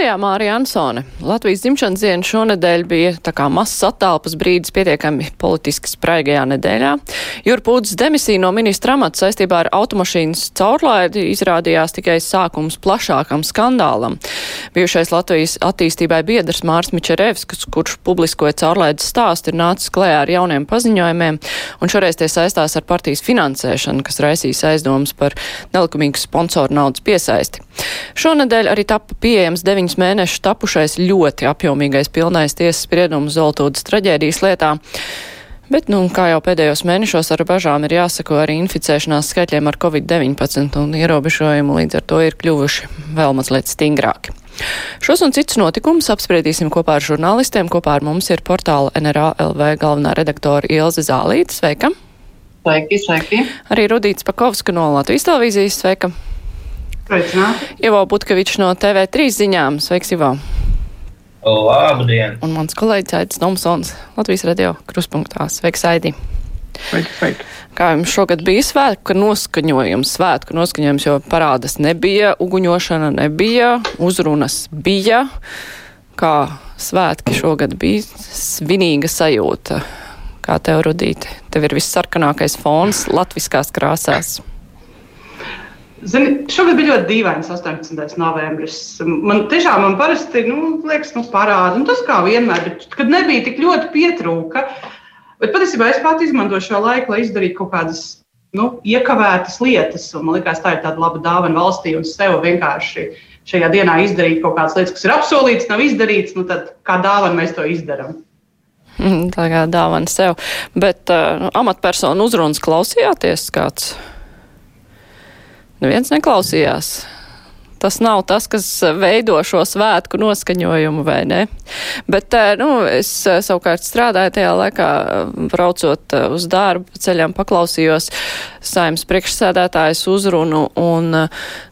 Studijā Mārija Ansone. Latvijas dzimšanas diena šonadēļ bija tā kā mazs attālpas brīdis pietiekami politiski spraigajā nedēļā. Jurpūdas demisija no ministra amata saistībā ar automašīnas caurlaidi izrādījās tikai sākums plašākam skandālam. Bijušais Latvijas attīstībai biedrs Mārs Mičerevskis, kurš publiskoja caurlaides stāstu, ir nācis klējā ar jauniem paziņojumiem, un šoreiz tie saistās ar partijas finansēšanu, kas raisīs aizdomas par nelikumīgu sponsoru naudas piesaisti. Šonadēļ arī tapa pieejams 9 deviņus mēnešus tapušais ļoti apjomīgais pilnais tiesas spriedums Zoltūdas traģēdijas lietā. Bet, nu, kā jau pēdējos mēnešos ar bažām ir jāsako arī inficēšanās skaitļiem ar covid-19 un ierobežojumu līdz ar to ir kļuvuši vēl mazliet stingrāki. Šos un citus notikumus apspriedīsim kopā ar žurnālistiem. Kopā ar mums ir portāla NRA LV galvenā redaktora Ilze Zālīte. Sveika! Sveiki, sveiki! Arī Rudīts Pakovska no Latvijas televīzijas. Sveika! Sveicināti. Ivo Butkevičs no TV3 ziņām. Sveiks, Ivo! Labdien! Un mans kolēģis Aidis Tomsons, Latvijas radio kruspunktā. Sveiks, Aidi! Sveiki, sveiki! Kā jums šogad bija svētku noskaņojums? Svētku noskaņojums, jo parādas nebija, uguņošana nebija, uzrunas bija. Kā svētki šogad bija svinīga sajūta? Kā tev, Rudīte? Tev ir viss sarkanākais fons latviskās krāsās. Zini, šogad bija ļoti dīvains 18. novembris. Man tiešām man parasti nu, liekas, nu, parāda, un tas kā vienmēr, bet, kad nebija tik ļoti pietrūka. Bet patiesībā es pat izmantoju šo laiku, lai izdarītu kaut kādas nu, iekavētas lietas. Man liekas, tā ir tāda laba dāvana valstī un sev vienkārši šajā dienā izdarīt kaut kādas lietas, kas ir apsolītas, nav izdarītas. Nu, tad kā dāvana mēs to izdarām. Tā kā dāvana sev. Bet uh, amatpersonu uzrunas klausījāties kāds? Neviens neklausījās. Tas nav tas, kas veido šo svētku noskaņojumu, vai ne? Bet, nu, es savukārt strādāju tajā laikā, braucot uz darbu, ceļām paklausījos saimnes priekšsēdētājas uzrunu, un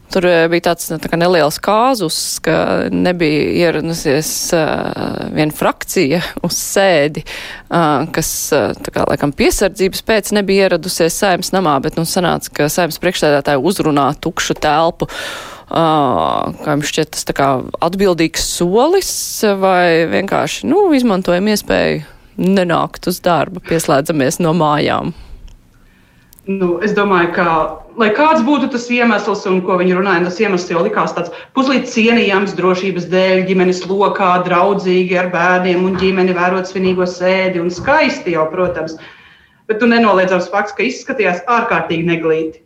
Tur bija tāds tā kā neliels kāzus, ka nebija ieradusies uh, viena frakcija uz sēdi, uh, kas, uh, tā kā, laikam, piesardzības pēc nebija ieradusies saimnes namā, bet, nu, sanāca, ka saimnes priekšsēdētāja uzrunā tukšu telpu. Uh, kā jums šķiet, tas tā kā atbildīgs solis vai vienkārši, nu, izmantojam iespēju nenākt uz darbu, pieslēdzamies no mājām? Nu, es domāju, ka, lai kāds būtu tas iemesls, un ko viņi runāja, tas iemesls jau likās tāds puslīdz cienījams drošības dēļ, ģimenes lokā, draudzīgi ar bērniem un ģimeni vērot svinīgo sēdi un skaisti jau, protams. Bet tu nenoliedzams fakts, ka izskatījās ārkārtīgi neglīti.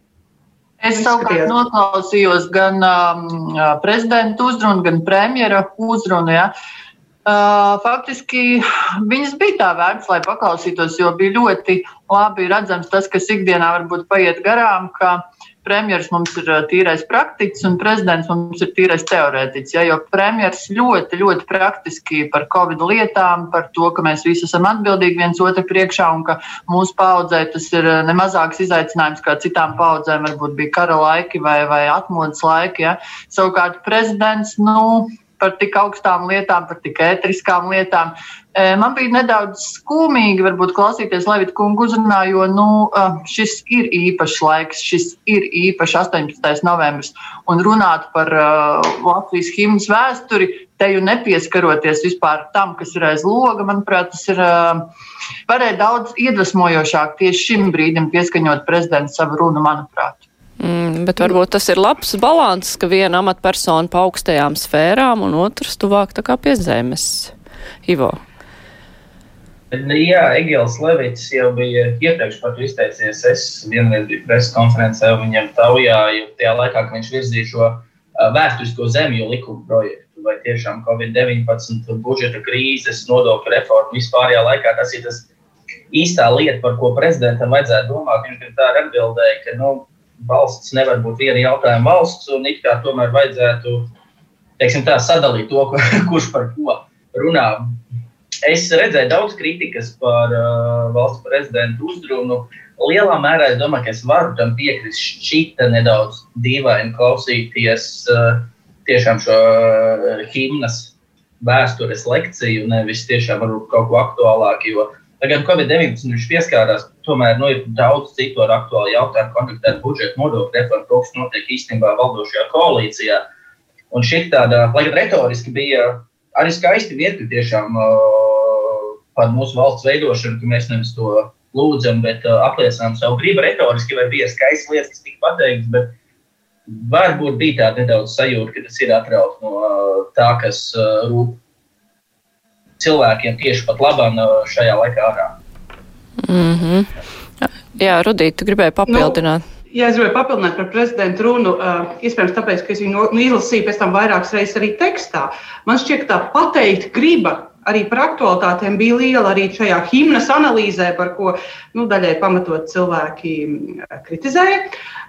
Es savukārt noklausījos gan um, prezidenta uzrunu, gan premjera uzrunu. Ja. Uh, faktiski viņas bija tā vērts, lai paklausītos, jo bija ļoti labi redzams tas, kas ikdienā varbūt paiet garām, ka premjeras mums ir tīrais praktiķis un prezidents mums ir tīrais teorētiķis. Ja, jo premjeras ļoti, ļoti praktiski par covid lietām, par to, ka mēs visi esam atbildīgi viens otru priekšā un ka mūsu paudzē tas ir nemazāks izaicinājums kā citām paudzēm, varbūt bija kara laiki vai, vai atmodas laiki. Ja. Savukārt prezidents, nu, par tik augstām lietām, par tik ētriskām lietām. Man bija nedaudz skumīgi, varbūt, klausīties Levita kungu uzrunā, jo nu, šis ir īpašs laiks, šis ir īpašs 18. novembris. Un runāt par uh, Latvijas himnas vēsturi, te jau nepieskaroties vispār tam, kas ir aiz loga, manuprāt, tas ir uh, varēja daudz iedvesmojošāk tieši šim brīdim pieskaņot prezidentu savu runu, manuprāt. Mm, bet varbūt tas ir labs balans, ka viena amatpersona pa augstajām sfērām un otrs tuvāk tā kā pie zemes. Ivo. Jā, Egils Levits jau bija iepriekš par to izteicies. Es vienreiz biju preses konferencē, viņam taujāju tajā laikā, kad viņš virzīja šo vēsturisko zemju likumu projektu. Vai tiešām Covid-19 budžeta krīzes, nodokļu reforma vispārējā laikā tas ir tas īstā lieta, par ko prezidentam vajadzētu domāt. Viņš tā atbildēja, ka nu, valsts nevar būt viena jautājuma valsts, un it kā tomēr vajadzētu teiksim, tā, sadalīt to, kurš par ko runā. Es redzēju daudz kritikas par uh, valsts prezidentu uzrunu. Lielā mērā es domāju, ka es varu tam piekrist. Šķita nedaudz dīvaini klausīties uh, tiešām šo uh, himnas vēstures lekciju, nevis tiešām varbūt kaut ko aktuālāku. Tagad Covid-19 viņš pieskārās, tomēr nu, ir daudz citu ar aktuālu jautājumu, kontaktēt budžetu, nodokļu reformu, kas notiek īstenībā valdošajā koalīcijā. Un šī tāda, lai gan retoriski bija arī skaisti vieta tiešām uh, par mūsu valsts veidošanu, ka mēs nevis to lūdzam, bet uh, apliecinām savu gribu retoriski, vai bija skaistas lietas, kas tika pateiktas, bet varbūt bija tāda nedaudz sajūta, ka tas ir atrauts no uh, tā, kas rūp cilvēkiem tieši pat labam uh, šajā laikā ārā. Mm -hmm. Jā, Rudīt, tu gribēji papildināt. Nu. Ja es gribēju papildināt par prezidenta runu, uh, iespējams, tāpēc, ka es viņu nu, izlasīju pēc tam vairākas reizes arī tekstā. Man šķiet, ka tā pateikt griba arī par aktualitātēm bija liela arī šajā himnas analīzē, par ko nu, daļai pamatot cilvēki kritizēja.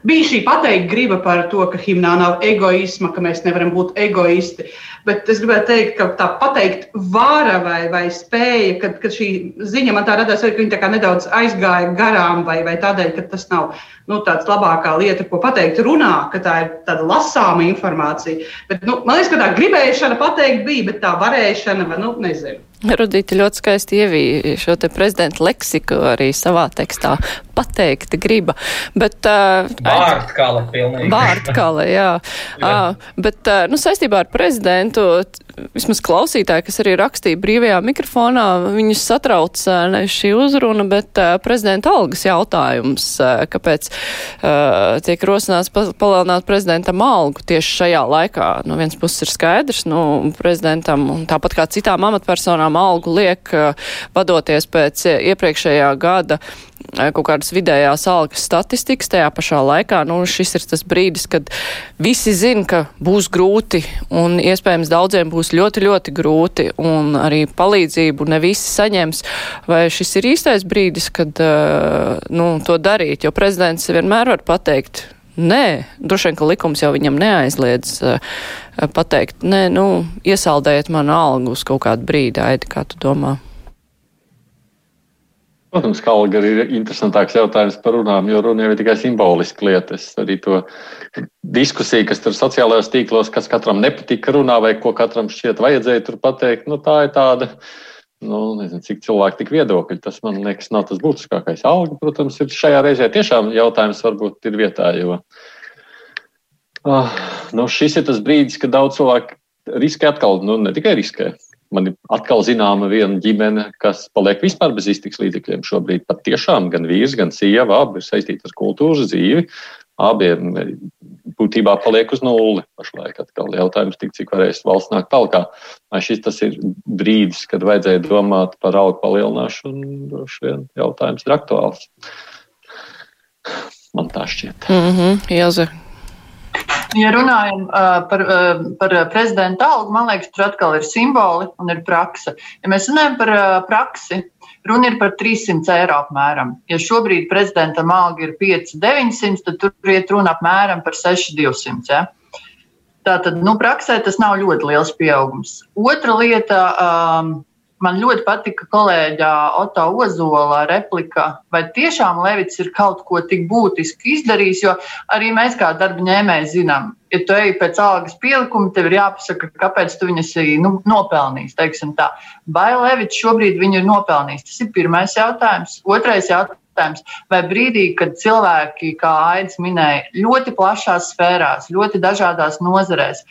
Bija šī pateikt griba par to, ka himnā nav egoisma, ka mēs nevaram būt egoisti. Bet es gribētu teikt, ka tā pateikt vara vai, vai spēja, kad, kad šī ziņa man tā radās, ka viņa tā nedaudz aizgāja garām vai, vai tādēļ, ka tas nav nu, tāds labākā lieta, ko pateikt runā, ka tā ir tāda lasāma informācija. Bet, nu, man liekas, ka tā gribēšana pateikt bija, bet tā varēšana, nu, nezinu. Rudīti ļoti skaisti ievīja šo te prezidenta leksiku arī savā tekstā. Pateikti griba. Bet, uh, vārdkale pilnīgi. Vārdkale, jā. jā. Uh, bet, uh, nu, saistībā ar prezidentu, vismaz klausītāji, kas arī rakstīja brīvajā mikrofonā, viņus satrauc ne šī uzruna, bet prezidenta algas jautājums, kāpēc uh, tiek rosināts pa, palielināt prezidentam algu tieši šajā laikā. No viens puses ir skaidrs, nu, prezidentam un tāpat kā citām amatpersonām algu liek, vadoties pēc iepriekšējā gada kaut kādas vidējās algas statistikas tajā pašā laikā. Nu, šis ir tas brīdis, kad visi zina, ka būs grūti un iespējams daudziem būs ļoti, ļoti grūti un arī palīdzību ne visi saņems. Vai šis ir īstais brīdis, kad nu, to darīt? Jo prezidents vienmēr var pateikt, Nē, droši vien, ka likums jau viņam neaizliedz uh, pateikt, nē, nu, iesaldējiet manu algu uz kaut kādu brīdi, Aidi, kā tu domā? Protams, ka alga ir interesantāks jautājums par runām, jo runa jau ir tikai simboliska lieta. Es arī to diskusiju, kas tur sociālajos tīklos, kas katram nepatika runā vai ko katram šķiet vajadzēja tur pateikt, nu tā ir tāda nu, nezinu, cik cilvēki tik viedokļi. Tas man liekas, nav tas būtiskākais. Alga, protams, ir šajā reizē tiešām jautājums varbūt ir vietā, jo uh, nu, šis ir tas brīdis, kad daudz cilvēku riskē atkal, nu, ne tikai riskē. Man ir atkal zināma viena ģimene, kas paliek vispār bez iztiks līdzekļiem šobrīd. Pat tiešām gan vīrs, gan sieva abi ir saistīti ar kultūras dzīvi. Abiem būtībā paliek uz nulli pašlaik. Atkal jautājums, tik, cik varēs valsts nākt. Vai šis tas ir brīdis, kad vajadzēja domāt par algu palielināšanu? Droši vien jautājums ir aktuāls. Man tā šķiet. Mm -hmm, Jāze. Ja runājam uh, par, uh, par prezidenta algu, man liekas, tur atkal ir simboli un ir praksa. Ja mēs runājam par uh, praksi, Runa ir par 300 eiro apmēram. Ja šobrīd prezidentam alga ir 5,900, tad tur iet runa apmēram par 6,200. Ja? Tātad, nu, praksē tas nav ļoti liels pieaugums. Otra lieta. Um, Man ļoti patika kolēģa Oto Ozola replika, vai tiešām Levits ir kaut ko tik būtiski izdarījis, jo arī mēs kā darba ņēmēji zinām, ja tu ej pēc algas pielikuma, tev ir jāpasaka, kāpēc tu viņas nu, nopelnījis. Vai Levits šobrīd viņu ir nopelnījis? Tas ir pirmais jautājums. Otrais jautājums. Vai brīdī, kad cilvēki, kā Aits minēja, ļoti plašās sfērās, ļoti dažādās nozarēs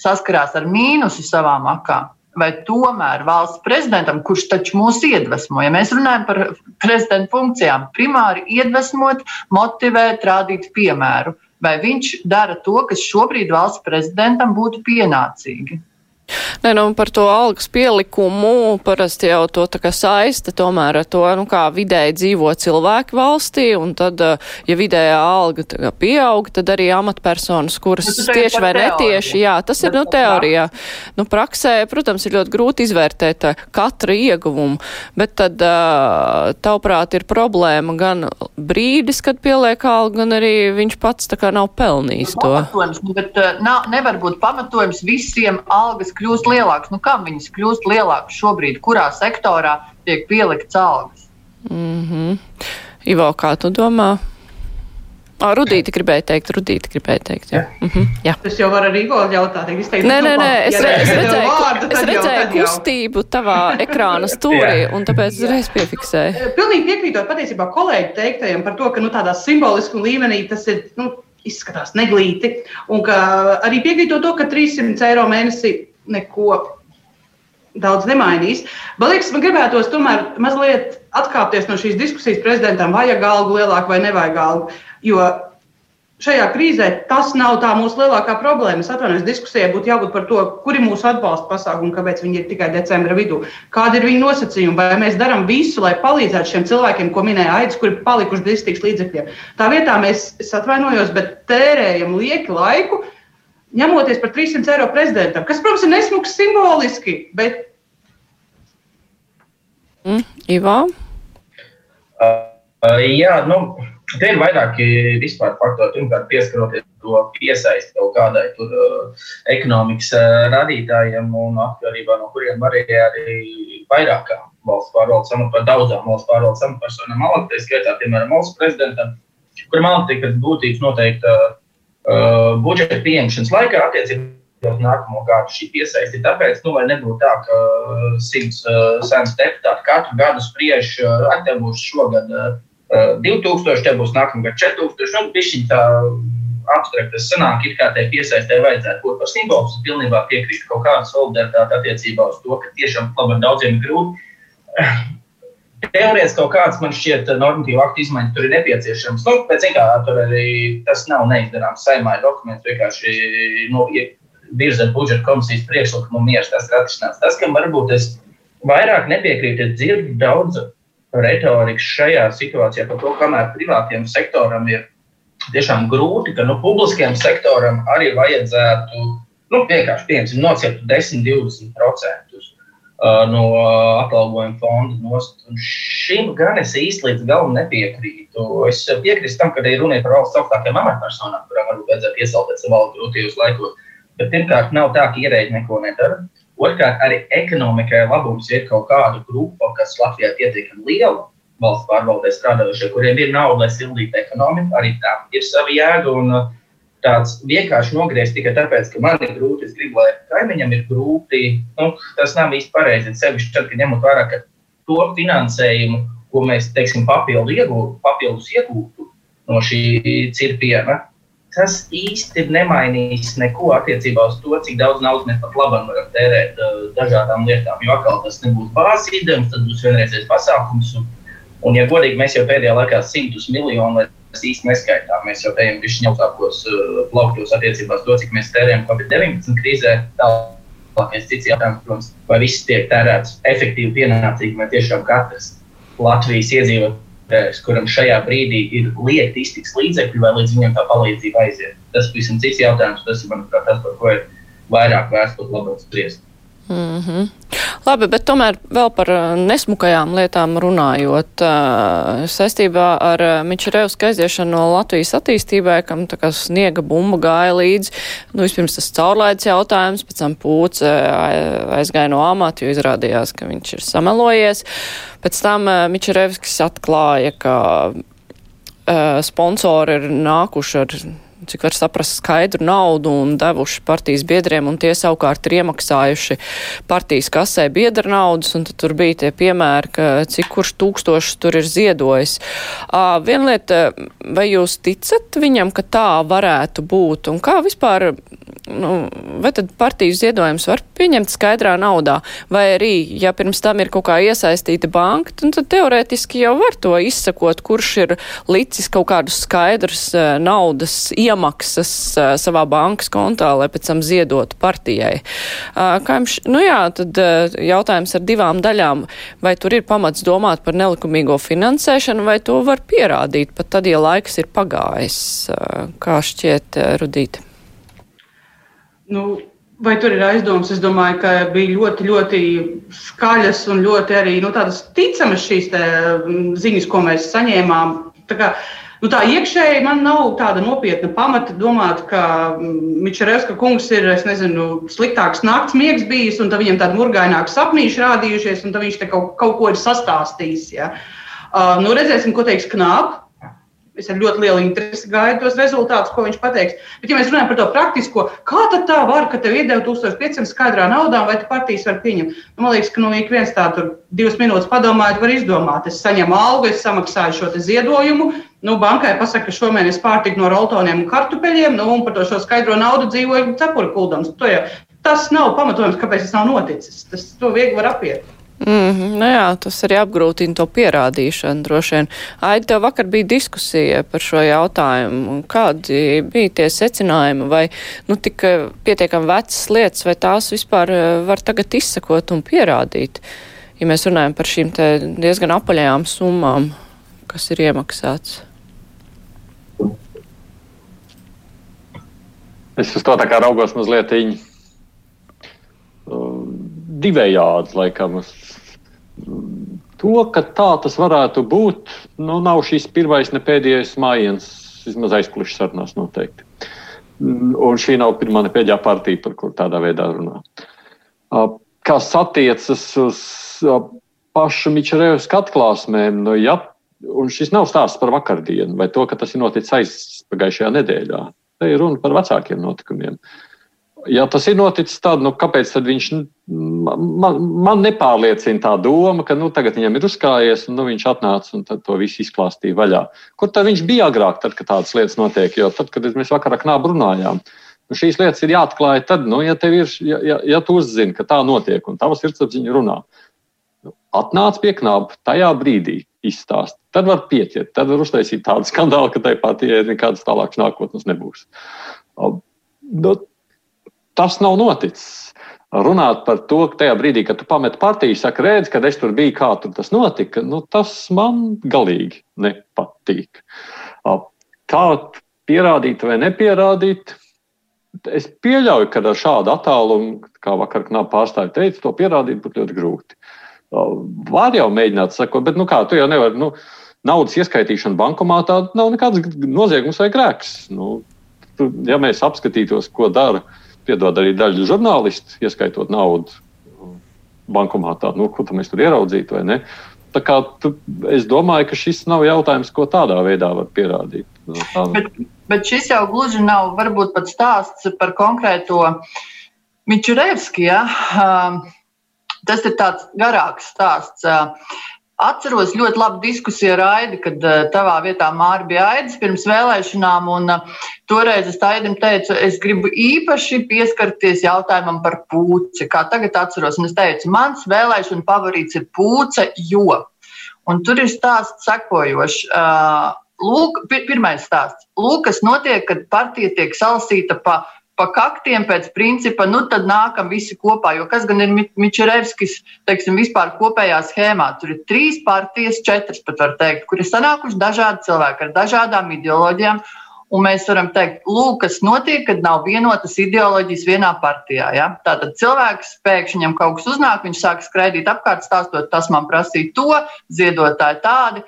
saskarās ar mīnusu savām akām, vai tomēr valsts prezidentam, kurš taču mūs iedvesmo, ja mēs runājam par prezidenta funkcijām, primāri iedvesmot, motivēt, rādīt piemēru, vai viņš dara to, kas šobrīd valsts prezidentam būtu pienācīgi. Nē, nu, par to algas pielikumu parasti jau to tā kā saista tomēr ar to, nu, kā vidēji dzīvo cilvēki valstī, un tad, eh, ja vidējā alga kā, pieaug, tad arī amatpersonas, kuras nu, tieši vai netieši, jā, tas ir, nu, teorijā. Nu, praksē, protams, ir ļoti grūti izvērtēt eh, katru ieguvumu, bet tad, eh, tavuprāt, ir problēma gan brīdis, kad pieliek algu, gan arī viņš pats tā kā nav pelnījis to. Pamatojums, nu, bet nav, nevar būt pamatojums visiem algas kļūst lielāks. Nu, kam viņas kļūst lielākas šobrīd? Kurā sektorā tiek pielikts algas? Mm -hmm. Ivo, kā tu domā? Oh, Rudīti gribēja teikt, Rudīti gribēja teikt. Jā. Mm -hmm, jā. Es jau varu arī Ivo jautāt, izteikt. Nē, nē, nē, es, re, es redzēju, vārdu, es redzēju jau, kustību tavā ekrāna stūrī, un tāpēc uzreiz piefiksēju. Pilnīgi piekrītot patiesībā kolēģi teiktajiem par to, ka nu, tādā simboliskā līmenī tas ir. Nu, izskatās neglīti. Un arī piekrītot to, ka 300 eiro mēnesī neko daudz nemainīs. Man liekas, man gribētos tomēr mazliet atkāpties no šīs diskusijas prezidentam, vajag algu lielāku vai nevajag algu. Jo šajā krīzē tas nav tā mūsu lielākā problēma. Es atvainojos, diskusijai būtu jābūt par to, kuri mūsu atbalsta pasākumi, kāpēc viņi ir tikai decembra vidū, kādi ir viņu nosacījumi, vai mēs darām visu, lai palīdzētu šiem cilvēkiem, ko minēja Aits, kuri palikuši iztiks līdzekļiem. Tā vietā mēs, es atvainojos, bet tērējam lieki laiku ņemoties par 300 eiro prezidentam, kas, protams, ir nesmugs simboliski, bet. Mm, Ivo? Uh, uh, jā, nu, te ir vairāki vispār faktori. Pirmkārt, pieskaroties to piesaisti kaut kādai tur uh, ekonomikas uh, radītājiem un atkarībā no kuriem arī arī vairākām valsts pārvaldes amatpersonām, daudzām valsts pārvaldes amatpersonām, Malakai skaitā, piemēram, valsts prezidentam, kuram pēc būtības noteikti uh, budžeta pieņemšanas laikā attiecībā uz nākamo gadu šī piesaisti. Tāpēc, nu, lai nebūtu tā, ka uh, simts uh, saimnes deputāti katru gadu spriež, uh, ar te būs šogad uh, 2000, te būs nākamgad 4000, nu, bišķiņ tā abstrakt, tas sanāk, it kā tai piesaistē vajadzētu būt par simbolu. Es pilnībā piekrītu kaut kādu solidaritāti attiecībā uz to, ka tiešām labi daudziem ir grūti. Teorētiski kaut kādas man šķiet normatīva aktu izmaiņas tur ir nepieciešams. Nu, pēc kā tur arī tas nav neizdarāms. Saimā ir dokuments vienkārši nu, virzēt budžeta komisijas priekšlikumu mieru. Tas ir atrisināts. Tas, kam varbūt es vairāk nepiekrītu, ir dzirdu daudz retorikas šajā situācijā par to, kamēr privātiem sektoram ir tiešām grūti, ka nu, publiskajam sektoram arī vajadzētu nu, vienkārši piemēram, nocirkt 10, 20% no atalgojuma fonda nost. Un šim gan es īsti līdz galam nepiekrītu. Es piekrītu tam, ka ir runa par valsts augstākajām amatpersonām, kurām varbūt vajadzētu iesaistīt savā valsts grūtījos laikos. Bet pirmkārt, nav tā, ka ierēģi neko nedara. Otrkārt, arī ekonomikai labums ir kaut kāda grupa, kas Latvijā ir pietiekami liela valsts pārvaldē strādājušie, kuriem ir nauda, lai sildītu ekonomiku. Arī tā ir sava jēga. Un, uh, tāds vienkārši nogriezt tikai tāpēc, ka man ir grūti. Es gribu, lai kaimiņam ir grūti. Nu, tas nav īsti pareizi. Sevišķi tad, kad ņemot vērā to finansējumu, ko mēs teiksim, papildu iegūtu, papildus iegūtu no šī cirpiena. Tas īsti nemainīs neko attiecībā uz to, cik daudz naudas mēs pat labi varam tērēt uh, dažādām lietām. Jo atkal tas nebūs bāzes izdevums, tas būs vienreizējs pasākums. Un, un, ja godīgi, mēs jau pēdējā laikā simtus miljonu Mēs īsti neskaitām. Mēs jau ejam pišķiņ augstākos uh, plauktos attiecībās to, cik mēs tērējam Covid-19 krīzē. Tālākais cits jautājums, protams, vai viss tiek tērēts efektīvi, pienācīgi, vai tiešām katrs Latvijas iedzīvotājs, kuram šajā brīdī ir liekti iztiks līdzekļi, vai līdz viņam tā palīdzība aiziet. Tas ir pavisam cits jautājums. Tas ir, manuprāt, tas, par ko ir vairāk vērts pat labāk spriest. Mm -hmm. Labi, bet tomēr vēl par uh, nesmukajām lietām runājot. Uh, saistībā ar uh, Mičerevska aiziešanu no Latvijas attīstībai, kam tā kā sniega bumba gāja līdzi, nu vispirms tas caurlaids jautājums, pēc tam pūce aizgāja no amata, jo izrādījās, ka viņš ir samelojies. Pēc tam Mičerevskis atklāja, ka sponsori ir nākuši ar cik var saprast, skaidru naudu un devuši partijas biedriem, un tie savukārt ir iemaksājuši partijas kasē biedra naudas, un tur bija tie piemēri, ka cik kurš tūkstošs tur ir ziedojis. Uh, viena lieta, vai jūs ticat viņam, ka tā varētu būt, un kā vispār nu, vai tad partiju ziedojums var pieņemt skaidrā naudā, vai arī, ja pirms tam ir kaut kā iesaistīta banka, tad teorētiski jau var to izsakot, kurš ir licis kaut kādus skaidrus uh, naudas iemaksas uh, savā bankas kontā, lai pēc tam ziedotu partijai. Uh, kā jums, nu jā, tad jautājums ar divām daļām, vai tur ir pamats domāt par nelikumīgo finansēšanu, vai to var pierādīt pat tad, ja laiks ir pagājis, kā šķiet, Rudīti? Nu, vai tur ir aizdoms? Es domāju, ka bija ļoti, ļoti skaļas un ļoti arī nu, ticamas šīs mm, ziņas, ko mēs saņēmām. Tā, kā, nu, tā iekšēji man nav tāda nopietna pamata domāt, ka mm, Mičerevska kungs ir nezinu, sliktāks nakts miegs bijis, un viņam tādi murgaināki sapnīši rādījušies, un viņš kaut, kaut ko ir sastāstījis. Ja. Uh, nu, redzēsim, ko teiks Knāp. Es ar ļoti lielu interesi gaidu tos rezultātus, ko viņš pateiks. Bet, ja mēs runājam par to praktisko, kā tad tā var, ka tev iedeva 1500 skaidrā naudā, vai tu partijas var pieņemt? Nu, man liekas, ka nu, ik viens tā tur divas minūtes padomājot, var izdomāt. Es saņemu algu, es samaksāju šo ziedojumu. Nu, bankai pasaka, ka šomēnes pārtika no roltoniem un kartupeļiem, nu, un par to skaidro naudu dzīvoju cepuri kuldams. Tas nav pamatojums, kāpēc tas nav noticis. Tas to viegli var apiet. Mm -hmm, nu jā, tas arī apgrūtina to pierādīšanu droši vien. Aidi, tev vakar bija diskusija par šo jautājumu. Kādi bija tie secinājumi, vai nu tik pietiekami vecas lietas, vai tās vispār eh, var tagad izsakot un pierādīt, ja mēs runājam par šīm diezgan apaļajām summām, kas ir iemaksāts? Es uz to tā kā raugos mazliet īņi. Divējādi, laikam. To, ka tā tas varētu būt, nu, nav šīs pirmais, ne pēdējais mājiens, vismaz aizkulisks sarunās noteikti. Un šī nav pirmā, ne pēdējā partija, par kur tādā veidā runā. Kas attiecas uz pašu Mičerēvas atklāsmēm, nu, ja, un šis nav stāsts par vakardienu vai to, ka tas ir noticis aizpagājušajā nedēļā. Te ir runa par vecākiem notikumiem. Ja tas ir noticis tad, nu, kāpēc tad viņš man, man nepārliecina tā doma, ka nu, tagad viņam ir uzkājies un nu, viņš atnāca un to visu izklāstīja vaļā? Kur tad viņš bija agrāk, tad, kad tādas lietas notiek? Jo tad, kad mēs vakarā knābu runājām, nu, šīs lietas ir jāatklāj tad, nu, ja, ir, ja, ja, ja tu uzzini, ka tā notiek un tavs sirdsapziņa runā. Nu, atnāc pie knāba tajā brīdī, izstāst. Tad var pieķert, tad var uztaisīt tādu skandālu, ka tai partijai nekādas tālākas nākotnes nebūs. Nu, tas nav noticis. Runāt par to, ka tajā brīdī, kad tu pamet partiju, saka, redz, kad es tur biju, kā tur tas notika, nu, tas man galīgi nepatīk. Kā pierādīt vai nepierādīt? Es pieļauju, ka ar šādu attālumu, kā vakar knāpa pārstāvja teica, to pierādīt būtu ļoti grūti. Var jau mēģināt sakot, bet nu kā, tu jau nevari. Nu, naudas ieskaitīšana bankomātā nav nekāds noziegums vai grēks. Nu, tu, ja mēs apskatītos, ko dara, piedod arī daļa žurnālisti, ieskaitot naudu bankomātā, nu, ko mēs tur ieraudzītu vai ne. Tā kā, tu, es domāju, ka šis nav jautājums, ko tādā veidā var pierādīt. Nu. Bet, bet šis jau gluži nav varbūt pat stāsts par konkrēto Mičurevski. Ja? Tas ir tāds garāks stāsts. Atceros ļoti labu diskusiju ar Aidi, kad tavā vietā Māra bija Aidis pirms vēlēšanām. Un, toreiz es Aidim teicu, es gribu īpaši pieskarties jautājumam par pūci. Kā tagad atceros, un es teicu, mans vēlēšana favorīts ir pūce, jo. Un tur ir stāsts sekojošs. Lūk, pirmais stāsts. Lūk, kas notiek, kad partija tiek salasīta pa pa kaktiem pēc principa, nu tad nākam visi kopā. Jo kas gan ir Mičerevskis, teiksim, vispār kopējā schēmā? Tur ir trīs partijas, četras pat var teikt, kur ir sanākuši dažādi cilvēki ar dažādām ideoloģijām. Un mēs varam teikt, lūk, kas notiek, kad nav vienotas ideoloģijas vienā partijā. Ja? Tātad cilvēks pēkšņi viņam kaut kas uznāk, viņš sāk skraidīt apkārt, stāstot, tas man prasīja to, ziedotāji tādi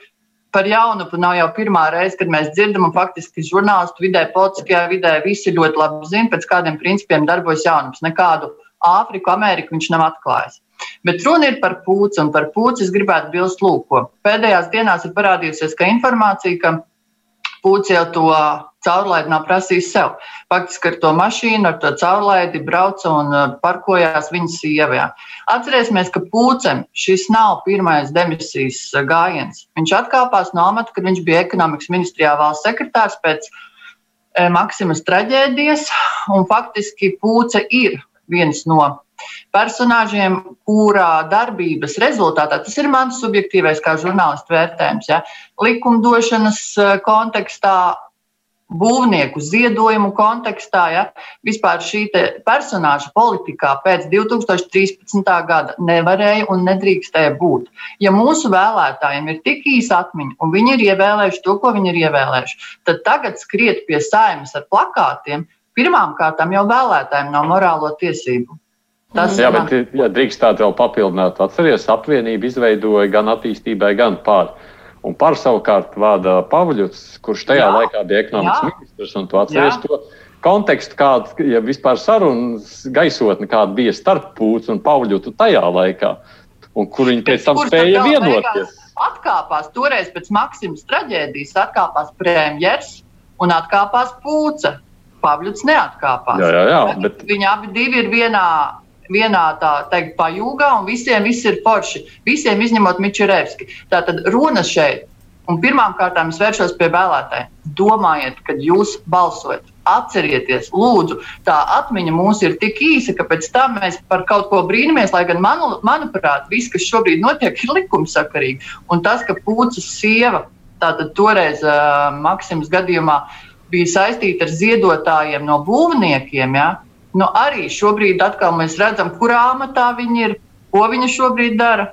par jaunupu nav jau pirmā reize, kad mēs dzirdam, un faktiski žurnālistu vidē, politiskajā vidē visi ļoti labi zina, pēc kādiem principiem darbojas jaunups. Nekādu Āfriku, Ameriku viņš nav atklājis. Bet runa ir par pūci, un par pūci es gribētu bilst lūko. Pēdējās dienās ir parādījusies ka informācija, ka pūci jau to caurlaidi nav prasījis sev. Faktiski ar to mašīnu, ar to caurlaidi brauca un uh, parkojās viņa sievā. Atcerēsimies, ka pūcem šis nav pirmais demisijas uh, gājiens. Viņš atkāpās no amata, kad viņš bija ekonomikas ministrijā valsts sekretārs pēc eh, Maksimas traģēdijas, un faktiski pūce ir viens no personāžiem, kurā darbības rezultātā, tas ir mans subjektīvais kā žurnālistu vērtējums, ja, likumdošanas uh, kontekstā būvnieku ziedojumu kontekstā, ja vispār šī personāža politikā pēc 2013. gada nevarēja un nedrīkstēja būt. Ja mūsu vēlētājiem ir tik īsa atmiņa un viņi ir ievēlējuši to, ko viņi ir ievēlējuši, tad tagad skriet pie saimnes ar plakātiem, pirmām kārtām jau vēlētājiem nav morālo tiesību. Tas jā, bet ja drīkst tādu vēl papildināt. Atcerieties, apvienība izveidoja gan attīstībai, gan pār. Un par savukārt vada Pavļuts, kurš tajā jā, laikā bija ekonomikas jā. ministrs, un tu atceries jā. to kontekstu, kāda ja vispār sarunas gaisotne, kāda bija starp Pūts un Pavļutu tajā laikā, un kur viņi pēc tam spēja vienoties. atkāpās toreiz pēc Maksimas traģēdijas, atkāpās premjers un atkāpās Pūce. Pāvils neatkāpās. Jā, jā, jā, bet... Viņi abi ir vienā, vienā tā teikt, pajūgā, un visiem viss ir forši. Visiem izņemot Mičerevski. Tātad runa šeit. Un pirmām kārtām es vēršos pie vēlētājiem. Domājiet, kad jūs balsojat, atcerieties, lūdzu, tā atmiņa mums ir tik īsa, ka pēc tam mēs par kaut ko brīnamies. Lai gan, manu, manuprāt, viss, kas šobrīd notiek, ir likumsakarīgi. Un tas, ka pūcis sieva, tātad toreiz uh, Maksimas gadījumā, bija saistīta ar ziedotājiem no būvniekiem, ja? Nu, arī šobrīd mēs redzam, kurā amatā viņi ir, ko viņi šobrīd dara.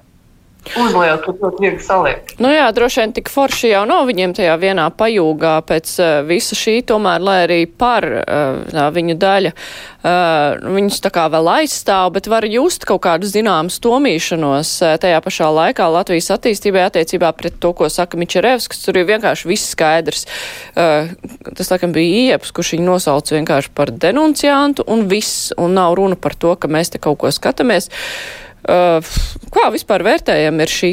Uzliek, ka to viegli saliekt. Nu jā, droši vien tik forši jau nav viņiem tajā vienā pajūgā pēc uh, visa šī, tomēr, lai arī par uh, viņu daļa uh, viņus tā kā vēl aizstāv, bet var just kaut kādu zināmu stomīšanos uh, tajā pašā laikā Latvijas attīstībai attiecībā pret to, ko saka Mičerevskis, tur ir vienkārši viss skaidrs. Uh, tas, laikam, bija Ieps, kurš viņu nosauca vienkārši par denunciantu un viss, un nav runa par to, ka mēs te kaut ko skatāmies. Uh, kā vispār vērtējam ir šī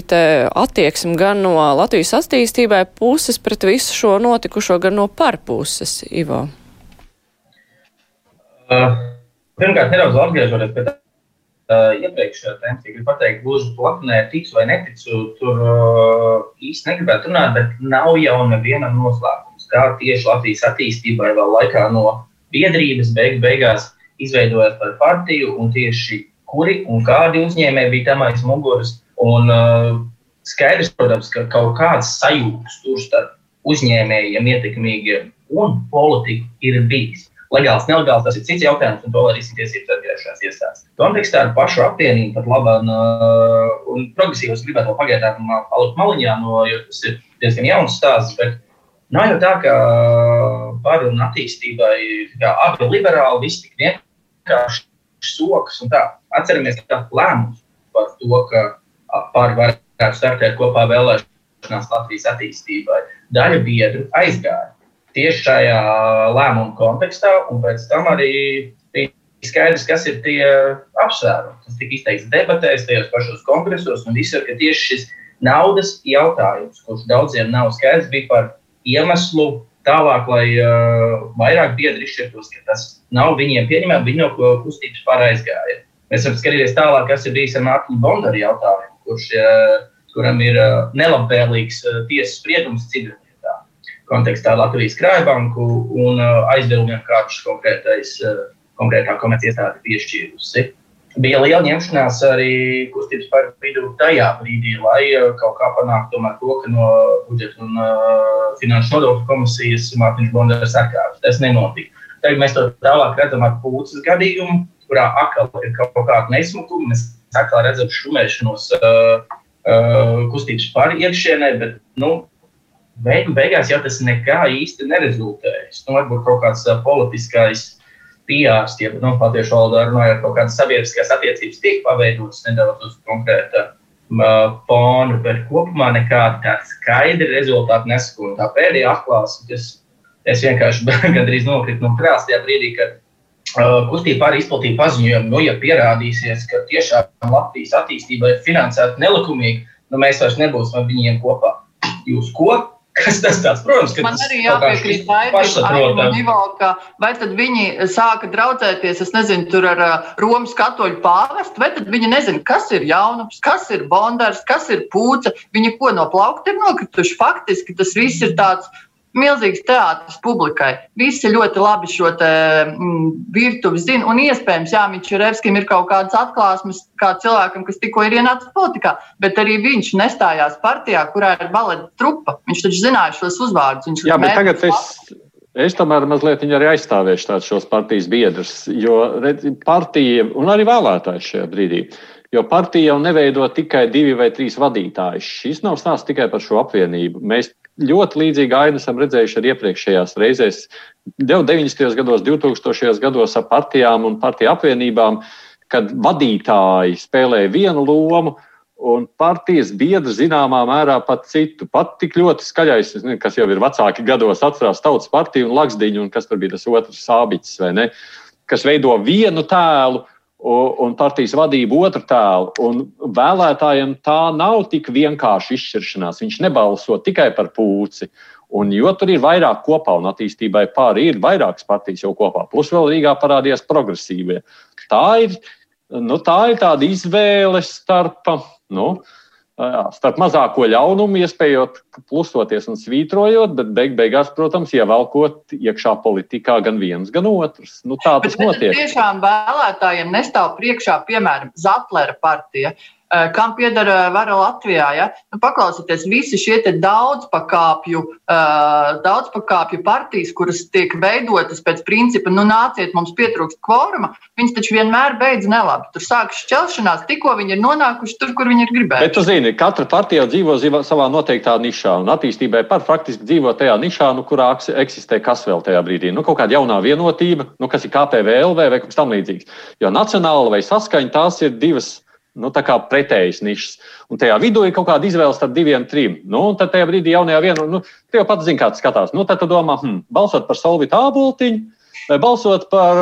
attieksme gan no Latvijas attīstībai puses pret visu šo notikušo, gan no parpuses, Ivo? Uh, pirmkārt, nedaudz atgriežoties pie tā uh, iepriekšējā tēmas, gribu pateikt, gluži plaknē, tiks vai neticu, tur uh, īsti negribētu runāt, bet nav jau nevienam noslēpums, kā tieši Latvijas attīstībai vēl laikā no biedrības beig beigās izveidojās par partiju un tieši kuri un kādi uzņēmēji bija tam aiz muguras. Un, uh, skaidrs, protams, ka kaut kāds sajūta tur starp uzņēmējiem, ietekmīgiem un politiku ir bijis. Legāls, nelegāls, tas ir cits jautājums, un to arī tiesības sargājušās iestādes. Kontekstā ar pašu apvienību pat labā uh, un progresīvas gribētu vēl pagaidām palikt maliņā, no, jo tas ir diezgan jauns stāsts. Bet nav jau tā, ka par un attīstībai abi liberāli, visi tik vienkārši sokas un tā. Atceramies, ka lēmums par to, ka pāri varētu startēt kopā vēlēšanās Latvijas attīstībai, daļa biedru aizgāja tieši šajā lēmuma kontekstā, un pēc tam arī bija skaidrs, kas ir tie apsvērumi. Tas tika izteikts debatēs, tajos pašos kongresos, un visur, ka tieši šis naudas jautājums, kurš daudziem nav skaidrs, bija par iemeslu tālāk, lai uh, vairāk biedri izšķirtos, ka tas nav viņiem pieņemami, viņi no kustības pāraizgāja. Mēs varam skatīties tālāk, kas ir bijis ar Mārtiņu Bondaru jautājumu, kurš, uh, kuram ir uh, nelabvēlīgs uh, tiesas spriedums civillietā kontekstā Latvijas krājbanku un aizdevumiem, kādus konkrētā komerciestāde piešķīrusi. Bija liela ņemšanās arī kustības par vidu tajā brīdī, lai kaut kā panāktu to, ka no budžeta un uh, finanšu nodokļu komisijas Mārtiņš Bondars atkāpjas. Tas nenotika. Tagad mēs to tālāk redzam ar pūces gadījumu, kurā atkal ir kaut kāda nesmukuma. Mēs atkal redzam šumēšanos uh, uh, kustības pāri iekšienē, bet nu, beigu, beigās jau tas nekā īsti nerezultējas. Nu, varbūt kaut kāds uh, politiskais PR, ja nu, latviešu valodā runājot, kaut kādas sabiedriskās attiecības tiek paveidotas nedaudz uz konkrēta uh, fona, bet kopumā nekāda tāda skaidra rezultāta nesako. Tā pēdējā atklāsme, kas es vienkārši gandrīz nokritu no krāsa tajā brīdī, kad kustība arī izplatīja paziņojumu, nu, ja pierādīsies, ka tiešām Latvijas attīstība ir finansēta nelikumīgi, nu, mēs vairs nebūsim ar viņiem kopā. Jūs ko? Kas tas tāds? Protams, ka man arī jāpiekrīt Aivim, ka vai tad viņi sāka draudzēties, es nezinu, tur ar uh, Romas katoļu pāvestu, vai tad viņi nezina, kas ir jaunups, kas ir bondārs, kas ir pūce, viņi ko no plaukta ir nokrituši. Faktiski tas viss ir tāds milzīgs teātris publikai. Visi ļoti labi šo te, mm, virtuvi zina. Un iespējams, Jā, Mičerevskim ir kaut kādas atklāsmes, kā cilvēkam, kas tikko ir ienācis politikā, bet arī viņš nestājās partijā, kurā ir baleta trupa. Viņš taču zināja šos uzvārdus. Viņš Jā, bet tagad es. Es tomēr mazliet arī aizstāvēšu tādus šos partijas biedrus, jo redz, partija un arī vēlētājs šajā brīdī. Jo partija jau neveido tikai divi vai trīs vadītājus. Šis nav stāsts tikai par šo apvienību. Mēs ļoti līdzīgu ainu esam redzējuši arī iepriekšējās reizēs, jau 90. gados, 2000. gados ar partijām un partiju apvienībām, kad vadītāji spēlēja vienu lomu. Un partijas biedri zināmā mērā pat citu. Pat tik ļoti skaļais, kas jau ir vecāki gados, atcerās Tautas partiju un Laksdiņu, un kas tur bija tas otrs sābiķis, vai ne? Kas veido vienu tēlu, un partijas vadība otru tēlu. Un vēlētājiem tā nav tik vienkārši izšķiršanās. Viņš nebalso tikai par pūci. Un, jo tur ir vairāk kopā un attīstībai pāri ir vairākas partijas jau kopā, plus vēl Rīgā parādījās progresīvie. Tā ir, nu, tā ir tāda izvēle starp. Nu, starp mazāko ļaunumu, iespējot plusoties un svītrojot, bet beig beigās, protams, ievelkot iekšā politikā gan viens, gan otrs. Nu, tā tas bet, notiek. Tiešām vēlētājiem nestāv priekšā, piemēram, Zatlera partija. Eh, kam pieder eh, vara Latvijā. Ja? Nu, paklausieties, visi šie daudzpakāpju, uh, daudzpakāpju partijas, kuras tiek veidotas pēc principa, nu nāciet, mums pietrūkst kvoruma, viņas taču vienmēr beidz nelabi. Tur sākas šķelšanās, tikko viņi ir nonākuši tur, kur viņi ir gribējuši. Bet tu zini, katra partija dzīvo savā noteiktā nišā, un attīstībai par faktiski dzīvo tajā nišā, nu, kurā eksistē kas vēl tajā brīdī. Nu, kaut kāda jaunā vienotība, nu, kas ir KPVLV vai kaut kas tam līdzīgs. Jo nacionāla vai saskaņa tās ir divas nu, pretējas nišas. Un tajā vidū ir kaut kāda izvēle starp diviem, trim. Nu, tad tajā brīdī jaunajā vienā, nu, tu jau pats zini, kā tas skatās. Nu, tad tu domā, hmm, balsot par Solvitu Āboltiņu. Vai balsot par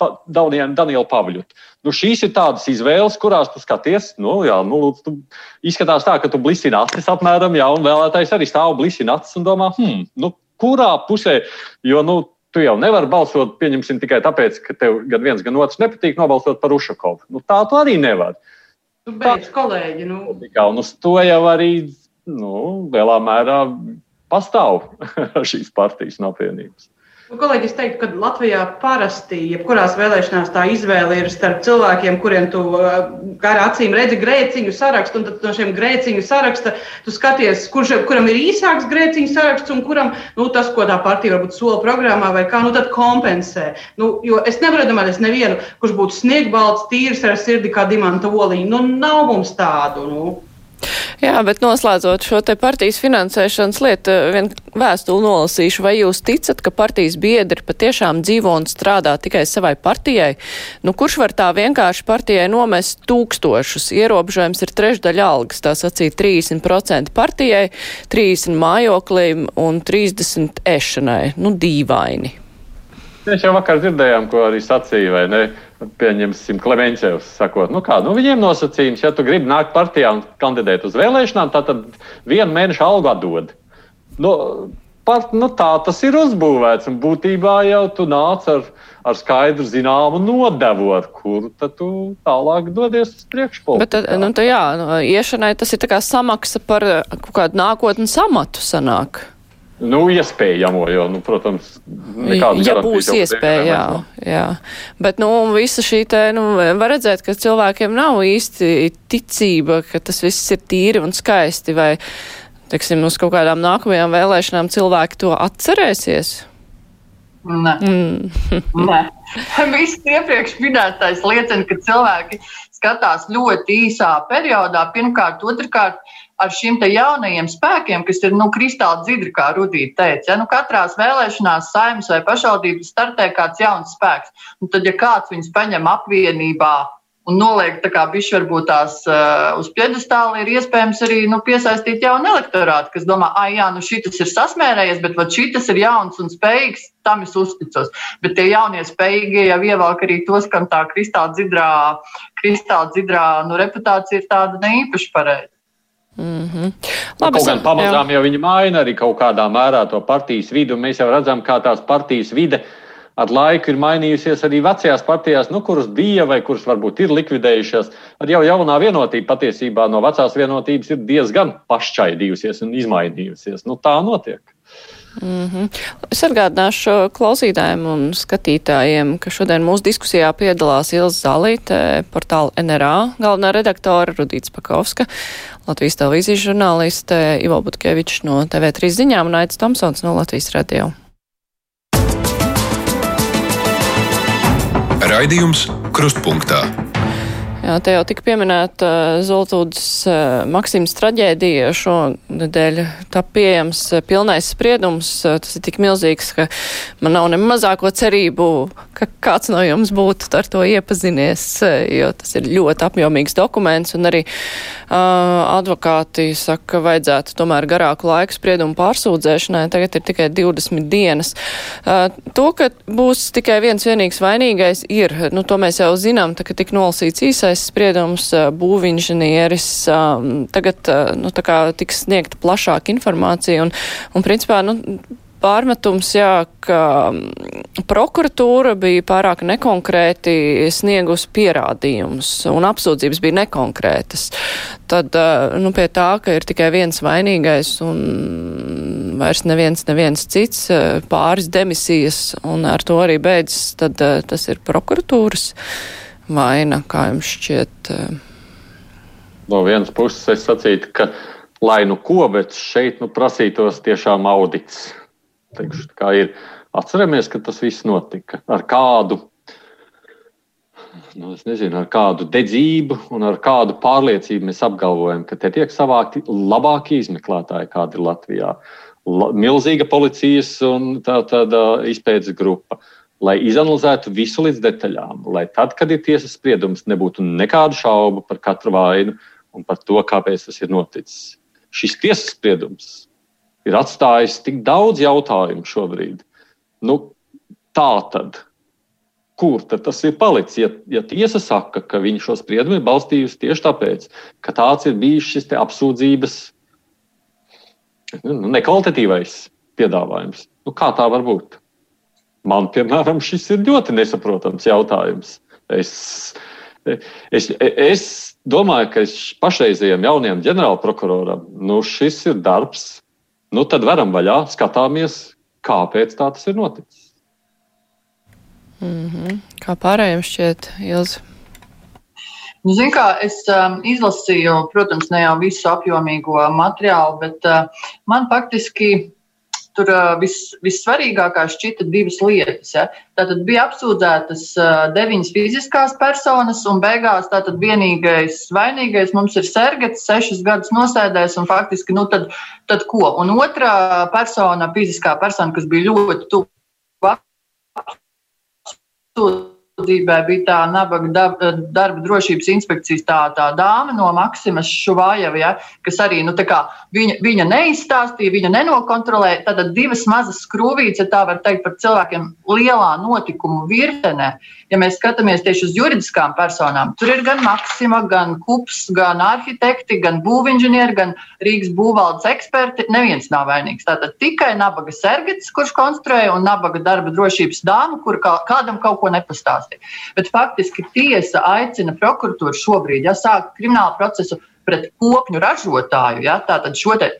pa, Danielu Pavļutu. Nu, šīs ir tādas izvēles, kurās tu skaties. Nu, jā, nu, tu izskatās tā, ka tu blisini acis apmēram, jā, un vēlētājs arī stāv blisini acis un domā, hmm, nu, kurā pusē, jo nu, tu jau nevari balsot, pieņemsim, tikai tāpēc, ka tev gan viens, gan otrs nepatīk nobalsot par Ušakovu. Nu, tā tu arī nevari. Tu beidz, kolēģi. Nu. Un uz to jau arī nu, lielā mērā pastāv šīs partijas un apvienības. Nu, kolēģi, es teiktu, ka Latvijā parasti, jebkurās vēlēšanās, tā izvēle ir starp cilvēkiem, kuriem tu ar acīm redzi grēciņu sarakstu, un no šiem grēciņu saraksta tu skaties, kurš, kuram ir īsāks grēciņu saraksts, un kuram nu, tas, ko tā partija varbūt sola programmā, vai kā, nu tad kompensē. Nu, jo es nevaru domāt, es nevienu, kurš būtu sniegbalts, tīrs ar sirdi kā dimanta olīņa. Nu, nav mums tādu. Nu. Jā, bet noslēdzot šo te partijas finansēšanas lietu, vien vēstuli nolasīšu, vai jūs ticat, ka partijas biedri patiešām dzīvo un strādā tikai savai partijai? Nu, kurš var tā vienkārši partijai nomest tūkstošus? Ierobežojums ir trešdaļa algas, tā sacīja 30% partijai, 30 mājoklim un 30 ešanai. Nu, dīvaini. Mēs jau vakar dzirdējām, ko arī sacīja, vai ne? Pieņemsim, Klemenčevs sakot, nu kā, nu viņiem nosacījums, ja tu gribi nākt partijā un kandidēt uz vēlēšanām, tad, tad vienu mēnešu algu atdod. Nu, pat, nu tā tas ir uzbūvēts, un būtībā jau tu nāc ar, ar skaidru zināmu nodevu, ar kuru tu tālāk dodies uz priekšu. Bet, tad, nu, tā jā, nu, iešanai tas ir tā kā samaksa par kaut kādu nākotnes amatu sanāk. Nu, iespējamo, jo, nu, protams, nekāda ja būs iespēja, jā, jā. Bet, nu, visa šī te, nu, var redzēt, ka cilvēkiem nav īsti ticība, ka tas viss ir tīri un skaisti, vai, teiksim, uz kaut kādām nākamajām vēlēšanām cilvēki to atcerēsies. Nē, mm. Nē. viss iepriekš minētais liecina, ka cilvēki skatās ļoti īsā periodā. Pirmkārt, otrkārt, ar šiem jaunajiem spēkiem, kas ir nu, kristāli dzidri, kā Rudīte teica. Ja? Nu, katrās vēlēšanās saimnes vai pašvaldības startē kāds jauns spēks. Un tad, ja kāds viņus paņem apvienībā un noliek tā kā bišķi varbūt tās uh, uz piedestāla, ir iespējams arī nu, piesaistīt jaunu elektorātu, kas domā, ah, jā, nu šis ir sasmērējies, bet šis ir jauns un spējīgs, tam es uzticos. Bet tie jaunie spējīgie jau ievelk arī tos, kam tā kristāla dzidrā, kristāla dzidrā nu, reputācija ir tāda neīpaši pareiza. Mm -hmm. Labi, kaut gan pamazām jā. jau viņi maina arī kaut kādā mērā to partijas vidu. Mēs jau redzam, kā tās partijas vide ar laiku ir mainījusies arī vecajās partijās, nu, kuras bija vai kuras varbūt ir likvidējušās. Ar jau jaunā vienotība patiesībā no vecās vienotības ir diezgan pašķaidījusies un izmainījusies. Nu, tā notiek. Mm -hmm. Es atgādināšu klausītājiem un skatītājiem, ka šodien mūsu diskusijā piedalās Ilza Zalīte, portāla NRA galvenā redaktora Rudīts Pakovska, Latvijas televīzijas žurnāliste Ivo Butkevičs no TV3 ziņām un Aits Tomsons no Latvijas radio. Raidījums Krustpunktā. Jā, te jau tika pieminēta uh, Zoltūdas uh, Maksimas traģēdija. Šonadēļ tā pieejams uh, pilnais spriedums. Tas ir tik milzīgs, ka man nav ne mazāko cerību, ka kāds no jums būtu ar to iepazinies, jo tas ir ļoti apjomīgs dokuments. Un arī uh, advokāti saka, ka vajadzētu tomēr garāku laiku spriedumu pārsūdzēšanai. Tagad ir tikai 20 dienas. Uh, to, ka būs tikai viens vienīgs vainīgais, ir, nu, to mēs jau zinām, tā, ka tik nolasīts īsais tiesas spriedums būvinženieris tagad nu, tiks sniegta plašāka informācija un, un principā, nu, pārmetums, jā, ka prokuratūra bija pārāk nekonkrēti sniegus pierādījumus un apsūdzības bija nekonkrētas. Tad, nu, pie tā, ka ir tikai viens vainīgais un vairs neviens, neviens cits, pāris demisijas un ar to arī beidzas, tad tas ir prokuratūras vaina, kā jums šķiet? Eh? No vienas puses es sacītu, ka lai nu ko, bet šeit nu, prasītos tiešām audits. Teikšu, kā ir. Atceramies, ka tas viss notika ar kādu, nu, nezinu, ar kādu dedzību un ar kādu pārliecību mēs apgalvojam, ka te tiek savākti labākie izmeklētāji, kādi ir Latvijā. La, milzīga policijas un tā, tāda izpētes grupa. Uh, lai izanalizētu visu līdz detaļām, lai tad, kad ir tiesas spriedums, nebūtu nekādu šaubu par katru vainu un par to, kāpēc tas ir noticis. Šis tiesas spriedums ir atstājis tik daudz jautājumu šobrīd. Nu, tā tad, kur tad tas ir palicis? Ja, ja tiesa saka, ka viņi šo spriedumu ir balstījusi tieši tāpēc, ka tāds ir bijis šis apsūdzības nu, nekvalitatīvais piedāvājums, nu, kā tā var būt? Man, piemēram, šis ir ļoti nesaprotams jautājums. Es, es, es domāju, ka pašreizējiem jaunajam ģenerālprokuroram nu, šis ir darbs. Nu, tad varam vaļā, skatāmies, kāpēc tā tas ir noticis. Mm -hmm. Kā pārējiem šķiet, Ilza? Nu, Ziniet, kā es um, izlasīju, protams, ne jau visu apjomīgo materiālu, bet uh, man faktiski tur vis, vissvarīgākās šķita divas lietas. Ja. Tātad bija apsūdzētas deviņas fiziskās personas, un beigās tātad vienīgais vainīgais mums ir Sergets, sešas gadus nosēdējis, un faktiski, nu tad, tad ko? Un otrā persona, fiziskā persona, kas bija ļoti tuvu Sūdzībai bija tā nabaga darba drošības inspekcijas tā, tā dāma no Maksimas Šuvājeva, ja, kas arī nu, kā, viņa, viņa neizstāstīja, viņa nenokontrolēja. Tad divas mazas skrūvītes, ja tā var teikt, par cilvēkiem lielā notikumu virtenē. Ja mēs skatāmies tieši uz juridiskām personām, tur ir gan Maksima, gan Kups, gan arhitekti, gan būvinženieri, gan Rīgas būvvaldes eksperti. Neviens nav vainīgs. Tātad tikai nabaga sergets, kurš konstruēja, un nabaga darba drošības dāma, kur kādam kaut ko nepastāstīja stāsti. Bet faktiski tiesa aicina prokuratūru šobrīd ja, sākt kriminālu procesu pret kopņu ražotāju. Ja, tātad šo te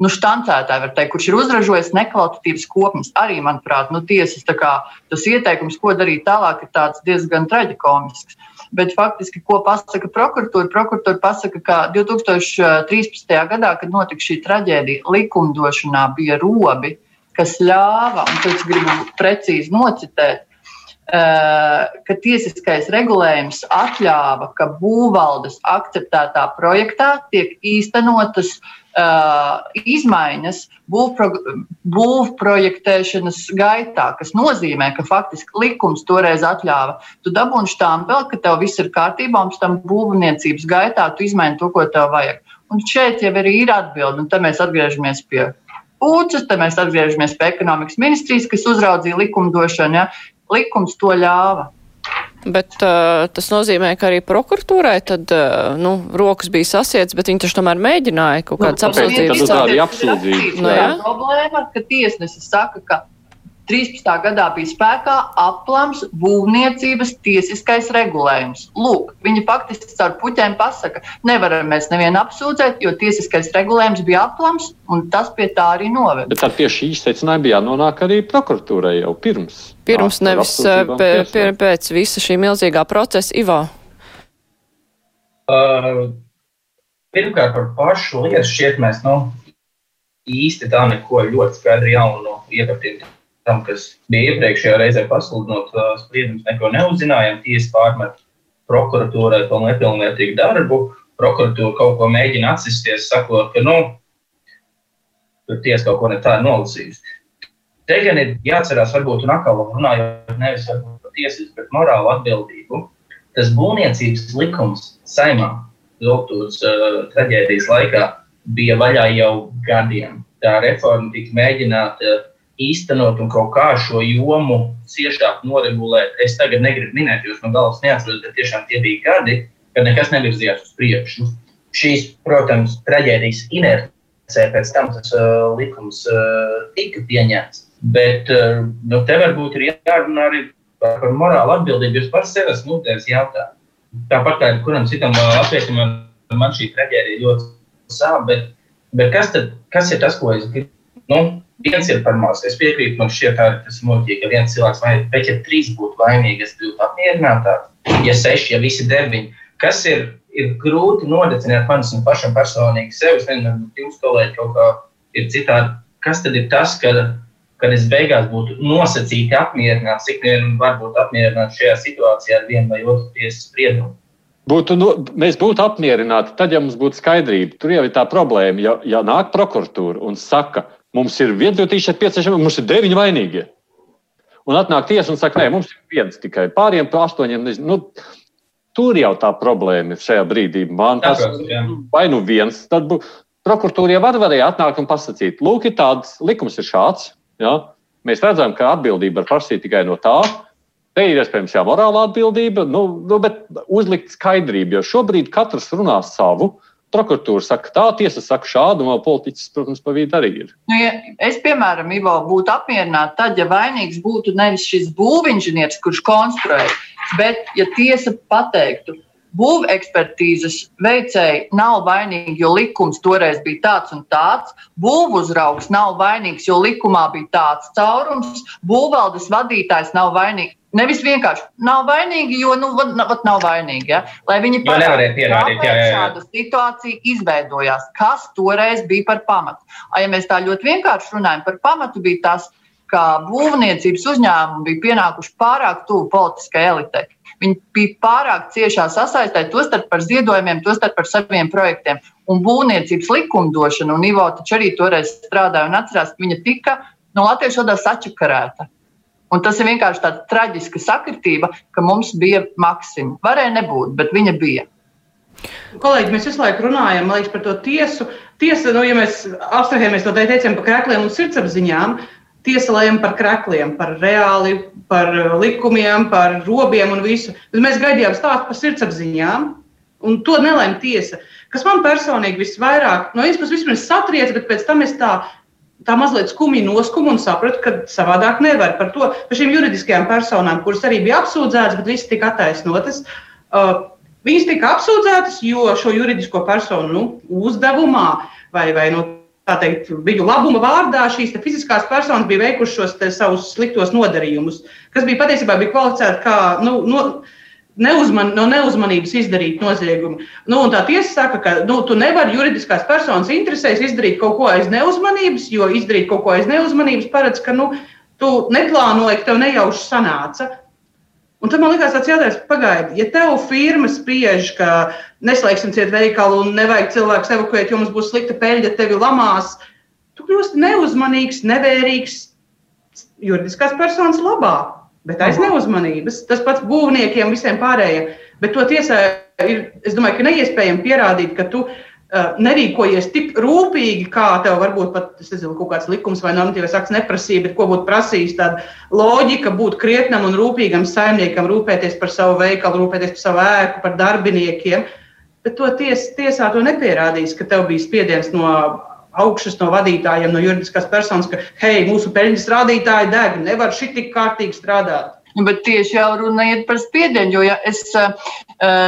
nu, štancētāju, var teikt, kurš ir uzražojis nekvalitatīvas kopnes. Arī, manuprāt, nu, tiesas kā, tas ieteikums, ko darīt tālāk, ir diezgan traģikomisks. Bet faktiski, ko pasaka prokuratūra? Prokuratūra pasaka, ka 2013. gadā, kad notika šī traģēdija, likumdošanā bija robi, kas ļāva, un es gribu precīzi nocitēt, ka tiesiskais regulējums atļāva, ka būvvaldes akceptētā projektā tiek īstenotas uh, izmaiņas būvprojektēšanas gaitā, kas nozīmē, ka faktiski likums toreiz atļāva. Tu dabūni štāmpeli, ka tev viss ir kārtībā, un pēc tam būvniecības gaitā tu izmaini to, ko tev vajag. Un šeit jau arī ir atbilde, un tad mēs atgriežamies pie Pūces, tad mēs atgriežamies pie ekonomikas ministrijas, kas uzraudzīja likumdošanu. Ja likums to ļāva. Bet uh, tas nozīmē, ka arī prokuratūrai tad, uh, nu, rokas bija sasiets, bet viņi taču tomēr mēģināja kaut kādas nu, apsūdzības. Tas ir apsūdzības. No, jā. problēma, ka tiesnesis saka, ka 13. gadā bija spēkā aplams būvniecības tiesiskais regulējums. Lūk, viņi faktiski caur puķiem pasaka, nevaram mēs nevienu apsūdzēt, jo tiesiskais regulējums bija aplams, un tas pie tā arī noveda. Bet ar pie šīs secinājuma bija jānonāk arī prokuratūrai jau pirms. Pirms jā, nevis pēc, pēc visa šī milzīgā procesa, Ivo. Uh, pirmkārt, par pašu lietu šķiet, mēs nu, īsti tā neko ļoti skaidri jaunu iekatīt tam, kas bija iepriekšējā reizē pasludinot uh, spriedumus, neko neuzzinājām. Tiesa pārmet prokuratūrai to nepilnvērtīgu darbu. Prokuratūra kaut ko mēģina atsisties, sakot, ka nu, tur tiesa kaut ko ne tā ir nolasījusi. Te gan ir jāatcerās, varbūt, atkal runājot nevis par tiesības, bet morālu atbildību. Tas būvniecības likums saimā Zoltūras uh, traģēdijas laikā bija vaļā jau gadiem. Tā reforma tika mēģināta īstenot un kaut kā šo jomu ciešāk noregulēt. Es tagad negribu minēt, jo man galvas neatceros, bet tiešām tie bija gadi, kad nekas nevirzījās uz priekšu. Šīs, protams, traģēdijas inercē pēc tam tas uh, likums uh, tika pieņemts. Bet uh, nu, te varbūt ir jārunā arī par, par morālu atbildību. Jūs pats sev esat uzdevis jautājumu. Tāpat kā kuram citam latvietim, man šī traģēdija ļoti sāp, bet, bet kas, tad, kas ir tas, ko es gribu? Nu, viens ir par maz. Es piekrītu, man šķiet, arī tas muļķīgi, ka viens cilvēks vainīgs, bet ja trīs būtu vainīgi, es būtu apmierinātāk. Ja seši, ja visi deviņi, kas ir, ir grūti nodecināt manis un pašam personīgi sevi, es nezinu, jūs kolēģi kaut kā ir citādi. Kas tad ir tas, ka, kad es beigās būtu nosacīti apmierināts, cik vien var būt apmierināts šajā situācijā ar vienu vai otru tiesas spriedumu? Būtu, nu, mēs būtu apmierināti, tad, ja mums būtu skaidrība. Tur jau ir tā problēma, ja, ja nāk prokuratūra un saka, Mums ir viedokļi šeit pieciešami, mums ir deviņi vainīgie. Un atnāk tiesa un saka, nē, mums ir viens tikai pāriem par astoņiem. Nu, tur jau tā problēma ir šajā brīdī. Man tas vai nu viens, tad bū, prokuratūra jau var, varēja atnākt un pasakīt, lūk, ir tāds likums ir šāds. Ja? Mēs redzam, ka atbildība var prasīt tikai no tā. Te ir iespējams jā, morāla atbildība, nu, nu, bet uzlikt skaidrību, jo šobrīd katrs runā savu. Uh, Prokuratūra saka tā, tiesa saka šādu, un politiķis, protams, pa vidu arī ir. Nu, ja es, piemēram, Ivo, būtu apmierināta tad, ja vainīgs būtu nevis šis būvinženieris, kurš konstruē, bet ja tiesa pateiktu, Būvekspertīzes veicēji nav vainīgi, jo likums toreiz bija tāds un tāds. Būvuzraugs nav vainīgs, jo likumā bija tāds caurums. Būvvaldes vadītājs nav vainīgs. Nevis vienkārši nav vainīgi, jo nu, vat, nav vainīgi. Ja? Lai viņi parādītu, kāpēc šāda situācija izveidojās, kas toreiz bija par pamatu. A, ja mēs tā ļoti vienkārši runājam par pamatu, bija tas, ka būvniecības uzņēmumi bija pienākuši pārāk tuvu politiskai elitei. Viņi bija pārāk ciešā sasaistē, tostarp par ziedojumiem, tostarp par saviem projektiem. Un būvniecības likumdošana, un Ivo taču arī toreiz strādāja un atcerās, ka viņa tika no latviešu valodā sačakarēta. Un tas ir vienkārši tāda traģiska sakritība, ka mums bija maksima. Varēja nebūt, bet viņa bija. Kolēģi, mēs visu laiku runājam liekas, par to tiesu. Tiesa, nu, ja mēs abstrahējamies no teicām par krēkliem un sirdsapziņām, tiesa lēma par krēkliem, par reāli, par likumiem, par robiem un visu. Bet mēs gaidījām stāstu par sirdsapziņām, un to nelēma tiesa. Kas man personīgi visvairāk, no vienas puses, vispirms satriec, bet pēc tam es tā tā mazliet skumji noskumu un sapratu, ka savādāk nevar par to, par šīm juridiskajām personām, kuras arī bija apsūdzētas, bet visas tika attaisnotas. Uh, viņas tika apsūdzētas, jo šo juridisko personu nu, uzdevumā vai, vai nu, teikt, viņu labuma vārdā šīs fiziskās personas bija veikušas šos savus sliktos nodarījumus, kas bija patiesībā bija kvalificēti kā. Nu, no, neuzman, no neuzmanības izdarīt noziegumu. Nu, tā tiesa saka, ka nu, tu nevari juridiskās personas interesēs izdarīt kaut ko aiz neuzmanības, jo izdarīt kaut ko aiz neuzmanības paredz, ka nu, tu neplānoji, ka tev nejauši sanāca. Un tad man liekas, tas jautājums, pagaidi, ja tev firma spriež, ka neslēgsim ciet veikalu un nevajag cilvēku evakuēt, jo mums būs slikta peļņa, tevi lamās, tu kļūsti neuzmanīgs, nevērīgs juridiskās personas labā bet aiz neuzmanības. Tas pats būvniekiem, visiem pārējiem. Bet to tiesā ir, es domāju, ka neiespējami pierādīt, ka tu uh, nerīkojies tik rūpīgi, kā tev varbūt pat nezinu, kaut kāds likums vai normatīvais akts neprasīja, bet ko būtu prasījis tāda loģika būt krietnam un rūpīgam saimniekam, rūpēties par savu veikalu, rūpēties par savu ēku, par darbiniekiem. Bet to ties, tiesā to nepierādīs, ka tev bija spiediens no augšas no vadītājiem, no juridiskās personas, ka, hei, mūsu peļņas rādītāji deg, nevar tik kārtīgi strādāt. Nu, bet tieši jau runājot par spiedienu, jo ja es uh,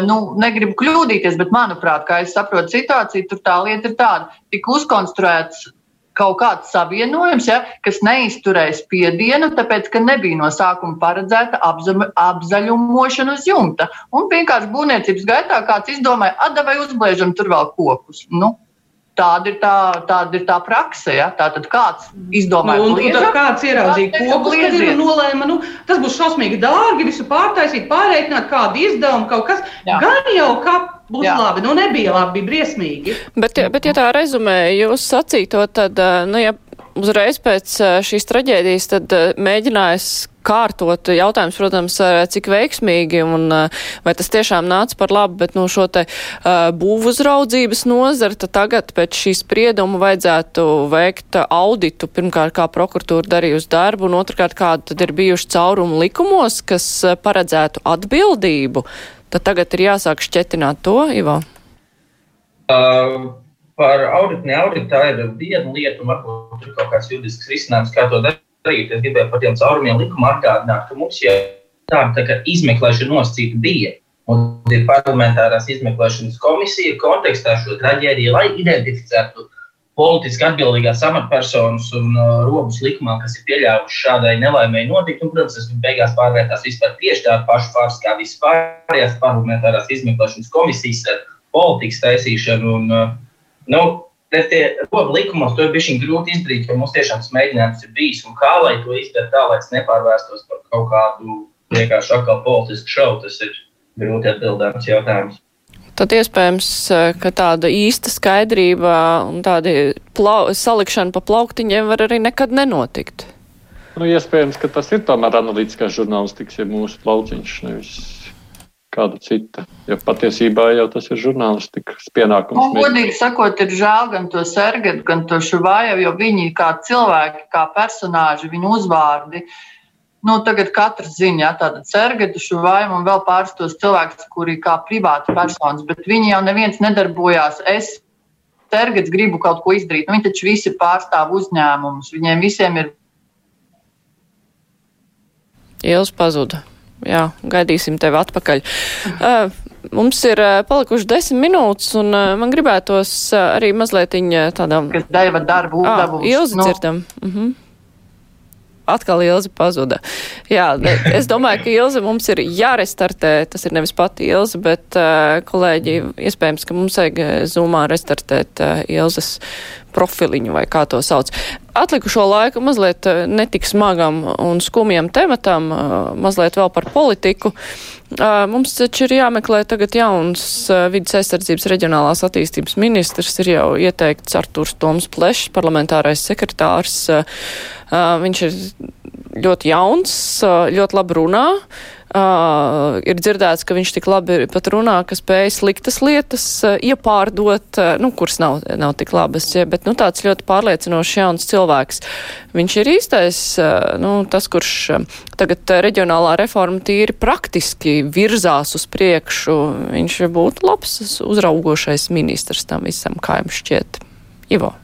nu, negribu kļūdīties, bet manuprāt, kā es saprotu situāciju, tur tā lieta ir tāda, tika uzkonstruēts kaut kāds savienojums, ja, kas neizturēja spiedienu, tāpēc, ka nebija no sākuma paredzēta apzaļumošana uz jumta. Un vienkārši būvniecības gaitā kāds izdomāja, atdevai uzblēžam tur vēl kokus. Nu, Tāda ir tā, tāda ir tā praksa. Ja? Tātad kāds izdomāja, nu, un, un kāds ieraudzīja kokus, kad ir nolēma, nu, tas būs šausmīgi dārgi, visu pārtaisīt, pārreikināt, kādu izdevumu, kaut kas. Jā. Gan jau kā būs Jā. labi, nu nebija labi, bija briesmīgi. Bet, bet ja tā rezumē jūs sacīto, tad, nu, ja uzreiz pēc šīs traģēdijas tad mēģinājis kārtot jautājums, protams, cik veiksmīgi un vai tas tiešām nāca par labu, bet no nu, šo te būvu uzraudzības nozara, tagad pēc šīs sprieduma vajadzētu veikt auditu, pirmkārt, kā prokuratūra darījusi darbu, un otrkārt, kāda tad ir bijuši caurumi likumos, kas paredzētu atbildību. Tad tagad ir jāsāk šķetināt to, Ivo. Uh, par auditu, ne auditu, tā ir viena lieta, un varbūt tur kaut kāds juridisks risinājums, kā to darīt. Es gribēju par tiem caurumiem likuma atgādināt, ka mums jau tāda tā izmeklēšana nosacīta bija. Un ir parlamentārās izmeklēšanas komisija kontekstā šo traģēdiju, lai identificētu politiski atbildīgās amatpersonas un uh, robus likumā, kas ir pieļāvuši šādai nelaimēji notikt. Un, protams, tas beigās pārvērtās vispār tieši tādu pašu pāris kā vispārējās parlamentārās izmeklēšanas komisijas ar politikas taisīšanu. Un, uh, nu, Bet tie robu likumos to ir bijis grūti izdarīt, jo mums tiešām tas mēģinājums ir bijis. Un kā lai to izdarītu tā, lai tas nepārvērstos par kaut kādu vienkārši atkal politisku šovu, tas ir grūti atbildāms jautājums. Tad iespējams, ka tāda īsta skaidrība un tāda salikšana pa plauktiņiem var arī nekad nenotikt. Nu, iespējams, ka tas ir tomēr analītiskās žurnālistikas, ja mūsu plauciņš nevis kāda cita. Jo patiesībā jau tas ir žurnālistikas pienākums. Man, godīgi sakot, ir žēl gan to Sergetu, gan to Šuvāju, jo viņi kā cilvēki, kā personāži, viņu uzvārdi. Nu, tagad katrs zina, ja, tāda Sergeta, Šuvāja un vēl pāris tos cilvēkus, kuri kā privāti personas, bet viņi jau neviens nedarbojās. Es Sergets gribu kaut ko izdarīt. Nu, viņi taču visi pārstāv uzņēmumus. Viņiem visiem ir. Ielas pazuda jā, gaidīsim tevi atpakaļ. Uh, mums ir uh, palikuši desmit minūtes, un uh, man gribētos uh, arī mazliet tādām. Kas deva darbu. Ah, Ilzi nu. dzirdam. Uh mhm. -huh. Atkal Ilze pazuda. Jā, es domāju, ka Ilze mums ir jārestartē. Tas ir nevis pati Ilze, bet uh, kolēģi, iespējams, ka mums vajag zumā restartēt uh, Ilzes profiliņu vai kā to sauc. Atlikušo laiku mazliet eh, netik smagam un skumjam tematam, eh, mazliet vēl par politiku. Eh, mums taču ir jāmeklē tagad jauns vidas aizsardzības reģionālās attīstības ministrs, ir jau ieteikts Arturs Toms Plešs, parlamentārais sekretārs. Viņš ir ļoti jauns, ļoti labi runā. Uh, ir dzirdēts, ka viņš tik labi pat runā, ka spēj sliktas lietas uh, iepārdot, uh, nu, kuras nav, nav tik labas, ja, bet, nu, tāds ļoti pārliecinošs jauns cilvēks. Viņš ir īstais, uh, nu, tas, kurš uh, tagad reģionālā reforma tīri praktiski virzās uz priekšu. Viņš būtu labs uzraugošais ministrs tam visam, kā jums šķiet. Ivo.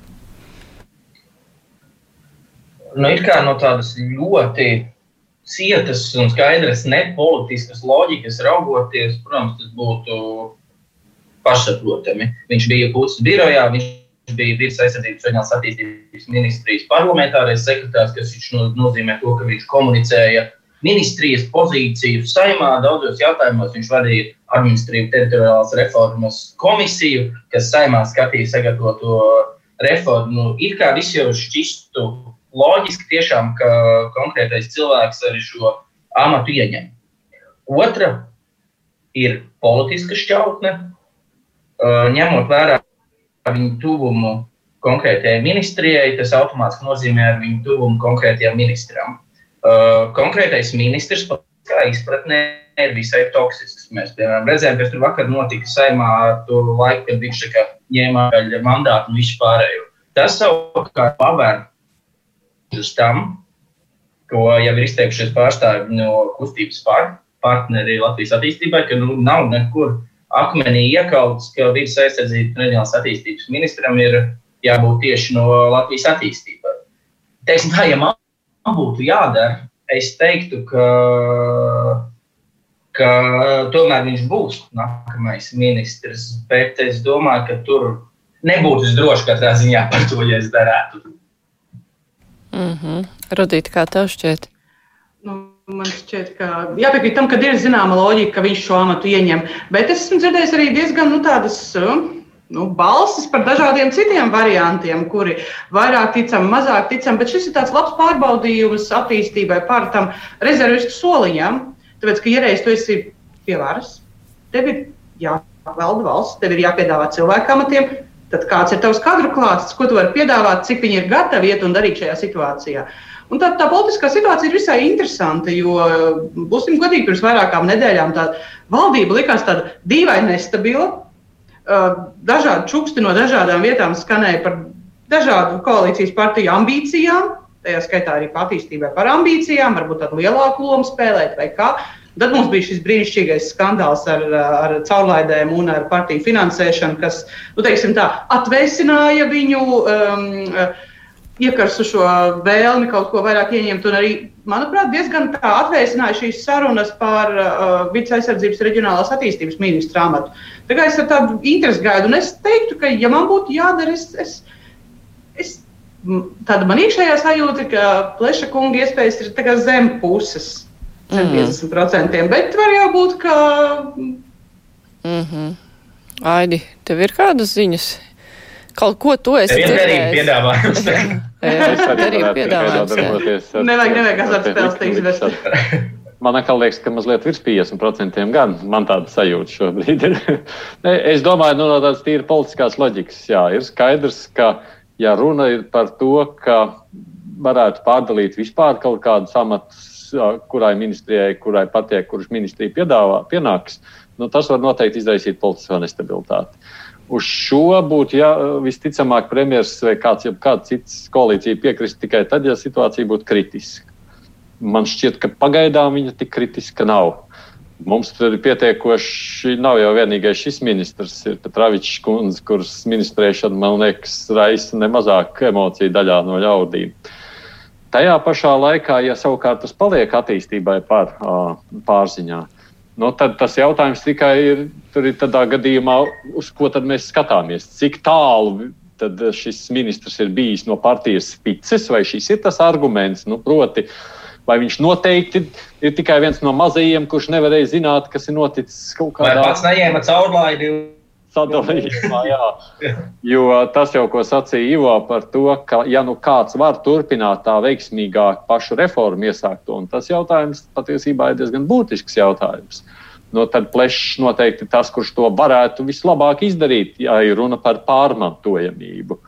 Nu, ir kā no tādas ļoti cietas un skaidras nepolitiskas loģikas raugoties, protams, tas būtu pašsaprotami. Viņš bija puses birojā, viņš bija vidas aizsardzības reģionālās attīstības ministrijas parlamentārais sekretārs, kas nozīmē to, ka viņš komunicēja ministrijas pozīciju saimā. Daudzos jautājumos viņš vadīja administratīvu teritoriālās reformas komisiju, kas saimā skatīja sagatavoto reformu. Nu, it kā viss jau šķistu loģiski tiešām, ka konkrētais cilvēks arī šo amatu ieņem. Otra ir politiska šķautne, ņemot vērā viņu tuvumu konkrētajai ministrijai, tas automātiski nozīmē viņu tuvumu konkrētajam ministram. Konkrētais ministrs, kā izpratnē, ir visai toksisks. Mēs, piemēram, redzējām, kas tur vakar notika saimā ar to laiku, kad viņš ņēma mandātu un visu pārējo. Tas savukārt pavēr uz tam, ko jau ir izteikušies pārstāvji no kustības par, partneri Latvijas attīstībai, ka nu, nav nekur akmenī iekauts, ka vidas aizsardzības reģionālās attīstības ministram ir jābūt tieši no Latvijas attīstībai. Teiksim, tā, ja man būtu jādara, es teiktu, ka, ka tomēr viņš būs nākamais ministrs, bet es domāju, ka tur nebūtu droši katrā ziņā par to, ja es darētu. Mm -hmm. Rudīt, kā tev šķiet? Nu, man šķiet, ka jāpiekrīt tam, ka ir zināma loģika, ka viņš šo amatu ieņem. Bet es esmu dzirdējis arī diezgan nu, tādas. nu, balsis par dažādiem citiem variantiem, kuri vairāk ticam, mazāk ticam. Bet šis ir tāds labs pārbaudījums attīstībai par tam rezervistu soliņam. Tāpēc, ka iereiz tu esi pie varas, tev ir jāvalda valsts, tev ir jāpiedāvā cilvēku amatiem. Tad kāds ir tavs kadru klāsts, ko tu vari piedāvāt, cik viņi ir gatavi iet un darīt šajā situācijā. Un tā, tā politiskā situācija ir visai interesanta, jo, būsim godīgi, pirms vairākām nedēļām tā valdība likās tāda dīvaini nestabila dažādi čuksti no dažādām vietām skanēja par dažādu koalīcijas partiju ambīcijām, tajā skaitā arī par attīstībai par ambīcijām, varbūt tādu lielāku lomu spēlēt vai kā. Tad mums bija šis brīnišķīgais skandāls ar, ar caurlaidēm un ar partiju finansēšanu, kas, nu, tā, atvēsināja viņu um, iekarsušo vēlmi kaut ko vairāk ieņemt un arī manuprāt, diezgan tā atvēsināja šīs sarunas par uh, vidas aizsardzības reģionālās attīstības ministra amatu. Tā kā es ar tādu interesi gaidu, un es teiktu, ka, ja man būtu jādara, es, es, es tāda man iekšējā sajūta, ka pleša kunga iespējas ir zem puses, mm. 50%, bet var jau būt, ka. Mm -hmm. Aidi, tev ir kādas ziņas? Kaut ko to es dzirdēju. Piedāvājums. es arī piedāvājums. Nevajag, nevajag azartspēles te izvest. Man liekas, ka mazliet virs 50% gan man tāda sajūta šobrīd ir. es domāju, nu, no tādas tīri politiskās loģikas, jā, ir skaidrs, ka, ja runa ir par to, ka varētu pārdalīt vispār kaut kādus amatus, kurai ministrijai, kurai patiek, kurš ministrija piedāvā, pienāks, nu, tas var noteikti izraisīt politisko nestabilitāti. Uz šo būtu ja, visticamāk premjerministrs vai kāds, ja kāds cits koalīcija piekrist tikai tad, ja situācija būtu kritiska. Man šķiet, ka pagaidām viņa tik kritiska nav. Mums tur ir pietiekoši, nav jau vienīgais šis ministrs, ir Petravičs kundze, kuras ministrēšana, man liekas, raisa nemazāk emociju daļā no ļaudīm. Tajā pašā laikā, ja savukārt tas paliek attīstībai pār, pārziņā, Nu, tad tas jautājums tikai ir, ir tādā gadījumā, uz ko mēs skatāmies. Cik tālu šis ministrs ir bijis no partijas spices, vai šis ir tas arguments, nu, proti, vai viņš noteikti ir tikai viens no mazajiem, kurš nevarēja zināt, kas ir noticis kaut kādā veidā. Pats neņēma caurlaidi sadalījumā. Jā. Jo tas jau, ko sacīja Ivo par to, ka, ja nu kāds var turpināt tā veiksmīgāk pašu reformu iesākto, un tas jautājums patiesībā ir diezgan būtisks jautājums. No nu, tad plešs noteikti tas, kurš to varētu vislabāk izdarīt, ja ir runa par pārmantojamību.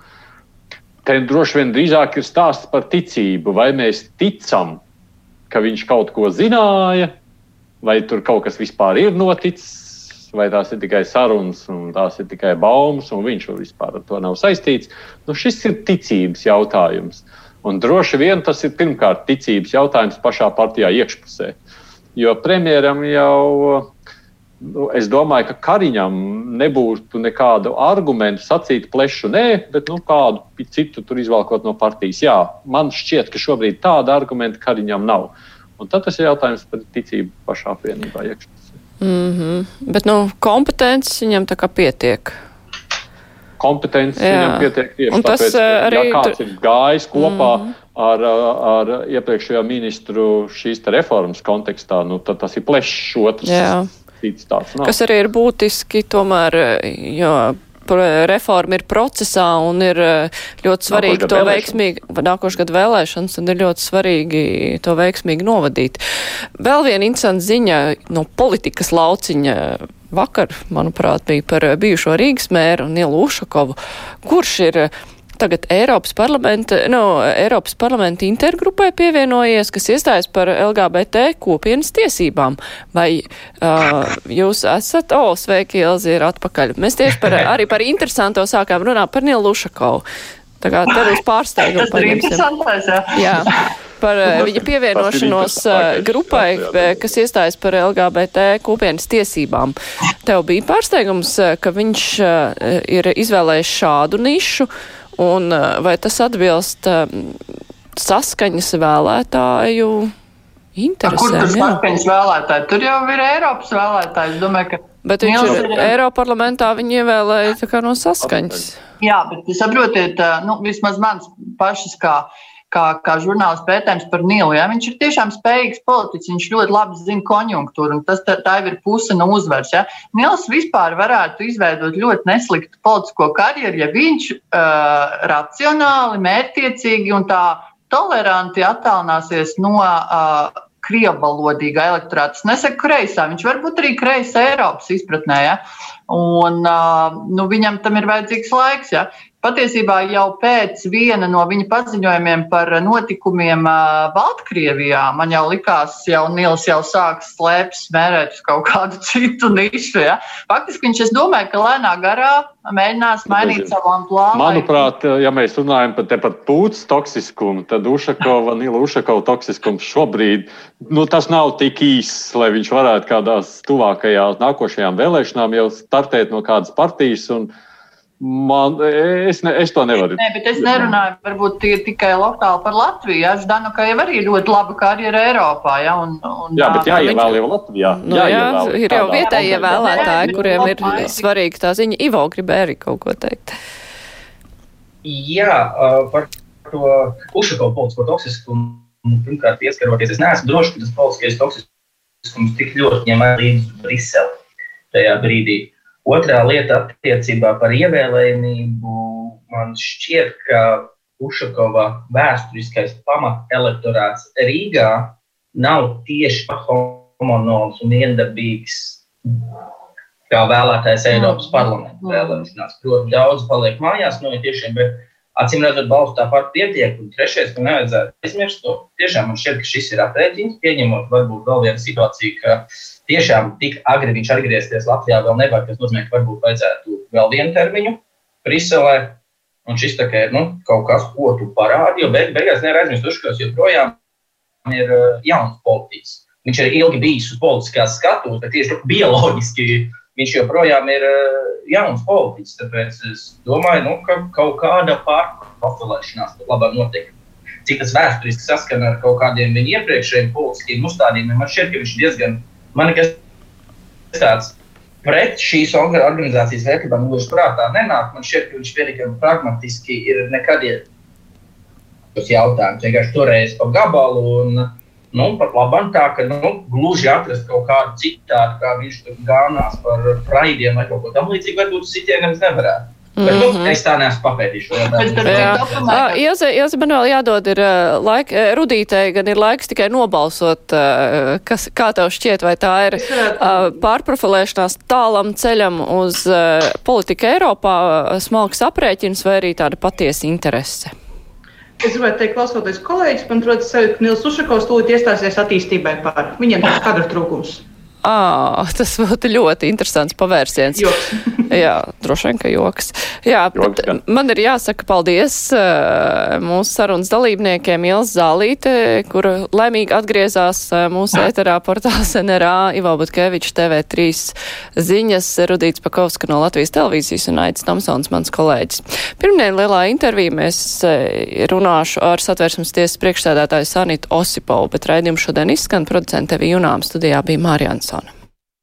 Te droši vien drīzāk ir stāsts par ticību, vai mēs ticam, ka viņš kaut ko zināja, vai tur kaut kas vispār ir noticis, vai tās ir tikai sarunas, un tās ir tikai baumas, un viņš vispār ar to nav saistīts. Nu, šis ir ticības jautājums. Un droši vien tas ir pirmkārt ticības jautājums pašā partijā iekšpusē. Jo premjeram jau, nu, es domāju, ka Kariņam nebūtu nekādu argumentu sacīt plešu nē, bet nu, kādu citu tur izvēlkot no partijas. Jā, man šķiet, ka šobrīd tāda argumenta Kariņam nav. Un tad tas ir jautājums par ticību pašā apvienībā iekšpusē. Mm -hmm. Bet, nu, kompetences viņam tā kā pietiek. Kompetences Jā. viņam pietiek tieši Un tas tāpēc, ka, arī ja kāds ir gājis kopā mm -hmm. ar, ar iepriekšējo ministru šīs reformas kontekstā, nu, tad tas ir plešs otrs. Jā. Tāds, Kas arī ir būtiski, tomēr, jo reforma ir procesā un ir eh, ļoti svarīgi to veiksmīgi, nākošu gadu vēlēšanas, un ir ļoti svarīgi to veiksmīgi novadīt. Vēl viena interesanta ziņa no politikas lauciņa. Vakar, manuprāt, bija par bijušo Rīgas mēru Nielu Ušakovu, kurš ir tagad Eiropas parlamenta, no, Eiropas parlamenta intergrupai pievienojies, kas iestājas par LGBT kopienas tiesībām. Vai uh, jūs esat, o, oh, sveiki, Ilzi ir atpakaļ. Mēs tieši par, arī par interesanto sākām runāt par Nielu Lušakovu. Tā kā tev uz pārsteigumu paņemsim. Jā. Par viņa pievienošanos grupai, kas iestājas par LGBT kopienas tiesībām. Tev bija pārsteigums, ka viņš ir izvēlējis šādu nišu, Un eh, vai tas atbilst eh, saskaņas vēlētāju interesēm? Kur tur saskaņas vēlētāji? Tur jau ir Eiropas vēlētāji. Es domāju, ka. Bet viņš ir, ir Eiropa parlamentā, viņi ievēlēja tā kā no saskaņas. Jā, bet saprotiet, nu, vismaz mans pašas kā kā, kā žurnālists pētījums par Nilu. Ja? Viņš ir tiešām spējīgs politiķis, viņš ļoti labi zina konjunktūru, un tas tā, tā ir puse no uzvaras. Ja? Nils vispār varētu izveidot ļoti nesliktu politisko karjeru, ja viņš uh, racionāli, mērķtiecīgi un tā toleranti attālināsies no uh, krievvalodīgā elektorāta. Es nesaku kreisā, viņš varbūt arī kreisā Eiropas izpratnē. Ja? Un, uh, nu, viņam tam ir vajadzīgs laiks. Ja? Patiesībā jau pēc viena no viņa paziņojumiem par notikumiem Baltkrievijā man jau likās, jau Nils jau sāks slēpes mērēt uz kaut kādu citu nišu. Ja? Faktiski viņš, es domāju, ka lēnā garā mēģinās mainīt savu amplānu. Manuprāt, ja mēs runājam par tepat pūces toksiskumu, tad Ušakova, Nila Ušakova toksiskums šobrīd, nu, tas nav tik īss, lai viņš varētu kādās tuvākajās nākošajām vēlēšanām jau startēt no kādas partijas un Man, es, ne, es to nevaru. Nē, bet es nerunāju varbūt tikai lokāli par Latviju. Ja? Ždanoka jau arī ļoti laba karjera Eiropā. Ja? Un, un, jā, bet jāievēl jau Latvijā. Nu, jā, jā, ir jau vietējie vēlētāji, kuriem ir svarīga tā ziņa. Ivo gribēja arī kaut ko teikt. Jā, par to Ušakovu politisko toksiskumu. Pirmkārt, pieskaroties, es neesmu drošs, ka tas politiskais toksiskums tik ļoti ņem līdzi Briseli tajā brīdī. Otrā lieta attiecībā par ievēlējumību. Man šķiet, ka Ušakova vēsturiskais pamatelektorāts Rīgā nav tieši homonols un viendabīgs kā vēlētājs Eiropas parlamenta vēlēšanās. Protams, daudz paliek mājās no tiešiem, bet acīm redzot, balstu tāpat pietiek. Un trešais, ka nevajadzētu aizmirst to. Tiešām man šķiet, ka šis ir aprēķins, pieņemot varbūt vēl vienu situāciju, ka tiešām tik agri viņš atgriezties Latvijā vēl nevar, kas nozīmē, ka varbūt vajadzētu vēl vienu termiņu Briselē. Un šis tā kā ir nu, kaut kas, ko tu parādi, jo beig, beigās nevar aizmirst, ka joprojām ir uh, jauns politiķis. Viņš ir ilgi bijis uz politiskās skatuves, bet tieši bioloģiski viņš joprojām ir uh, jauns politiķis. Tāpēc es domāju, nu, ka kaut kāda pārprofilēšanās pat labāk notiek. Cik tas vēsturiski saskana ar kaut kādiem viņa iepriekšējiem politiskiem uzstādījumiem, man šķiet, ka viņš diezgan man nekas tāds pret šīs organizācijas vērtībām gluži prātā nenāk. Man šķiet, ka viņš pietiekami pragmatiski ir nekad šos jautājumus. Vienkārši toreiz pa gabalu un nu, pat labam tā, ka nu, gluži atrast kaut kādu citātu, kā viņš tur gānās par fraidiem vai kaut ko tam līdzīgu, varbūt sitienam nevarētu. Bet, nu, mhm. es tā neesmu papētījis. Ilze, man vēl jādod ir laik, Rudītei, gan ir laiks tikai nobalsot, kas, kā tev šķiet, vai tā ir pārprofilēšanās tālam ceļam uz politiku Eiropā, smalks aprēķins vai arī tāda patiesa interese? Es gribētu teikt, klausoties kolēģis, man rodas ka Nils Ušakovs tūlīt iestāsies attīstībai par. Viņam tas kadra trūkums. À, tas būtu ļoti interesants pavērsiens. Jā, droši vien, ka joks. Jā, joks, bet man ir jāsaka paldies mūsu sarunas dalībniekiem Ilz Zālīte, kur laimīgi atgriezās mūsu ēterā portāls NRA, Ivo Butkevičs, TV3 ziņas, Rudīts Pakovska no Latvijas televīzijas un Aits Tomsons, mans kolēģis. Pirmdien lielā intervijā mēs runāšu ar satversmes tiesas priekšsēdētāju Sanitu Osipovu, bet raidījumu šodien izskan producente Junām studijā bija Mārijans.